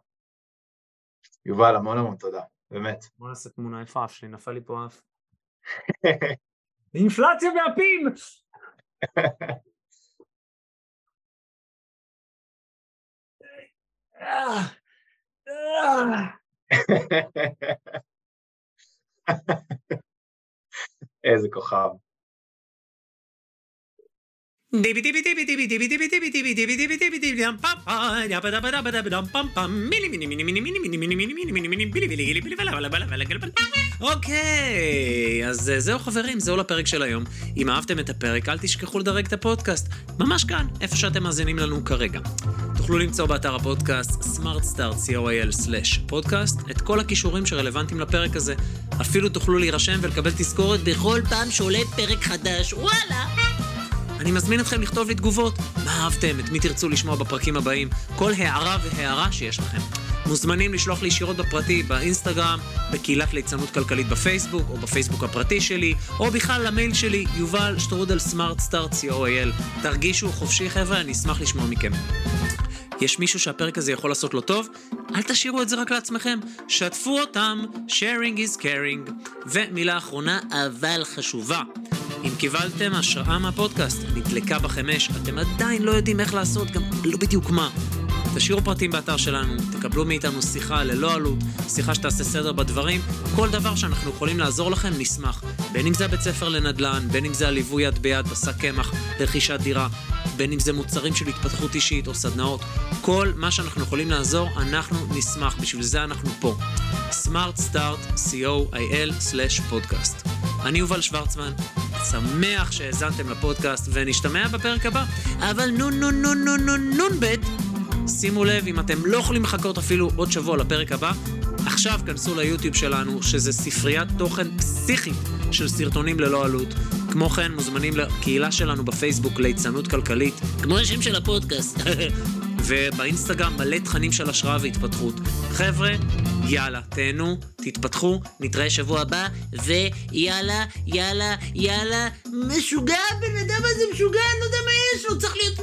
יובל, המון המון תודה, באמת. בוא נעשה תמונה יפה, אף שלי, נפל לי פה אף. אינפלציה באפים! איזה כוכב. אוקיי, אז זהו חברים, זהו לפרק של היום. אם אהבתם את הפרק, אל תשכחו לדרג את הפודקאסט. ממש כאן, איפה שאתם מאזינים לנו כרגע. תוכלו למצוא באתר הפודקאסט smartstart.co.il/פודקאסט את כל הכישורים שרלוונטיים לפרק הזה. אפילו תוכלו להירשם ולקבל תזכורת בכל פעם שעולה פרק חדש. וואלה! אני מזמין אתכם לכתוב לי תגובות. מה אהבתם? את מי תרצו לשמוע בפרקים הבאים? כל הערה והערה שיש לכם. מוזמנים לשלוח לי ישירות בפרטי, באינסטגרם, בקהילת ליצנות כלכלית בפייסבוק, או בפייסבוק הפרטי שלי, או בכלל למייל שלי, יובל שטרודל סמארט סטארט co.il. תרגישו חופשי חבר'ה, אני אשמח לשמוע מכם. יש מישהו שהפרק הזה יכול לעשות לו טוב? אל תשאירו את זה רק לעצמכם, שתפו אותם, sharing is caring. ומילה אחרונה, אבל חשובה. אם קיבלתם השראה מהפודקאסט, נדלקה בכם אש, אתם עדיין לא יודעים איך לעשות, גם לא בדיוק מה. תשאירו פרטים באתר שלנו, תקבלו מאיתנו שיחה ללא עלות, שיחה שתעשה סדר בדברים, כל דבר שאנחנו יכולים לעזור לכם, נשמח. בין אם זה הבית ספר לנדל"ן, בין אם זה הליווי יד ביד בשק קמח לרכישת דירה, בין אם זה מוצרים של התפתחות אישית או סדנאות, כל מה שאנחנו יכולים לעזור, אנחנו נשמח, בשביל זה אנחנו פה. Smart Start, co.il/פודקאסט. אני יובל שוורצמן, שמח שהאזנתם לפודקאסט ונשתמע בפרק הבא, אבל נו נו נו נו נו נון בית שימו לב, אם אתם לא יכולים לחכות אפילו עוד שבוע לפרק הבא, עכשיו כנסו ליוטיוב שלנו, שזה ספריית תוכן פסיכית של סרטונים ללא עלות. כמו כן, מוזמנים לקהילה שלנו בפייסבוק ליצנות כלכלית, כמו השם של הפודקאסט. ובאינסטגרם מלא תכנים של השראה והתפתחות. חבר'ה, יאללה, תהנו, תתפתחו, נתראה שבוע הבא, ויאללה, יאללה, יאללה, משוגע, הבן אדם הזה משוגע, אני לא יודע מה יש לו, צריך להיות...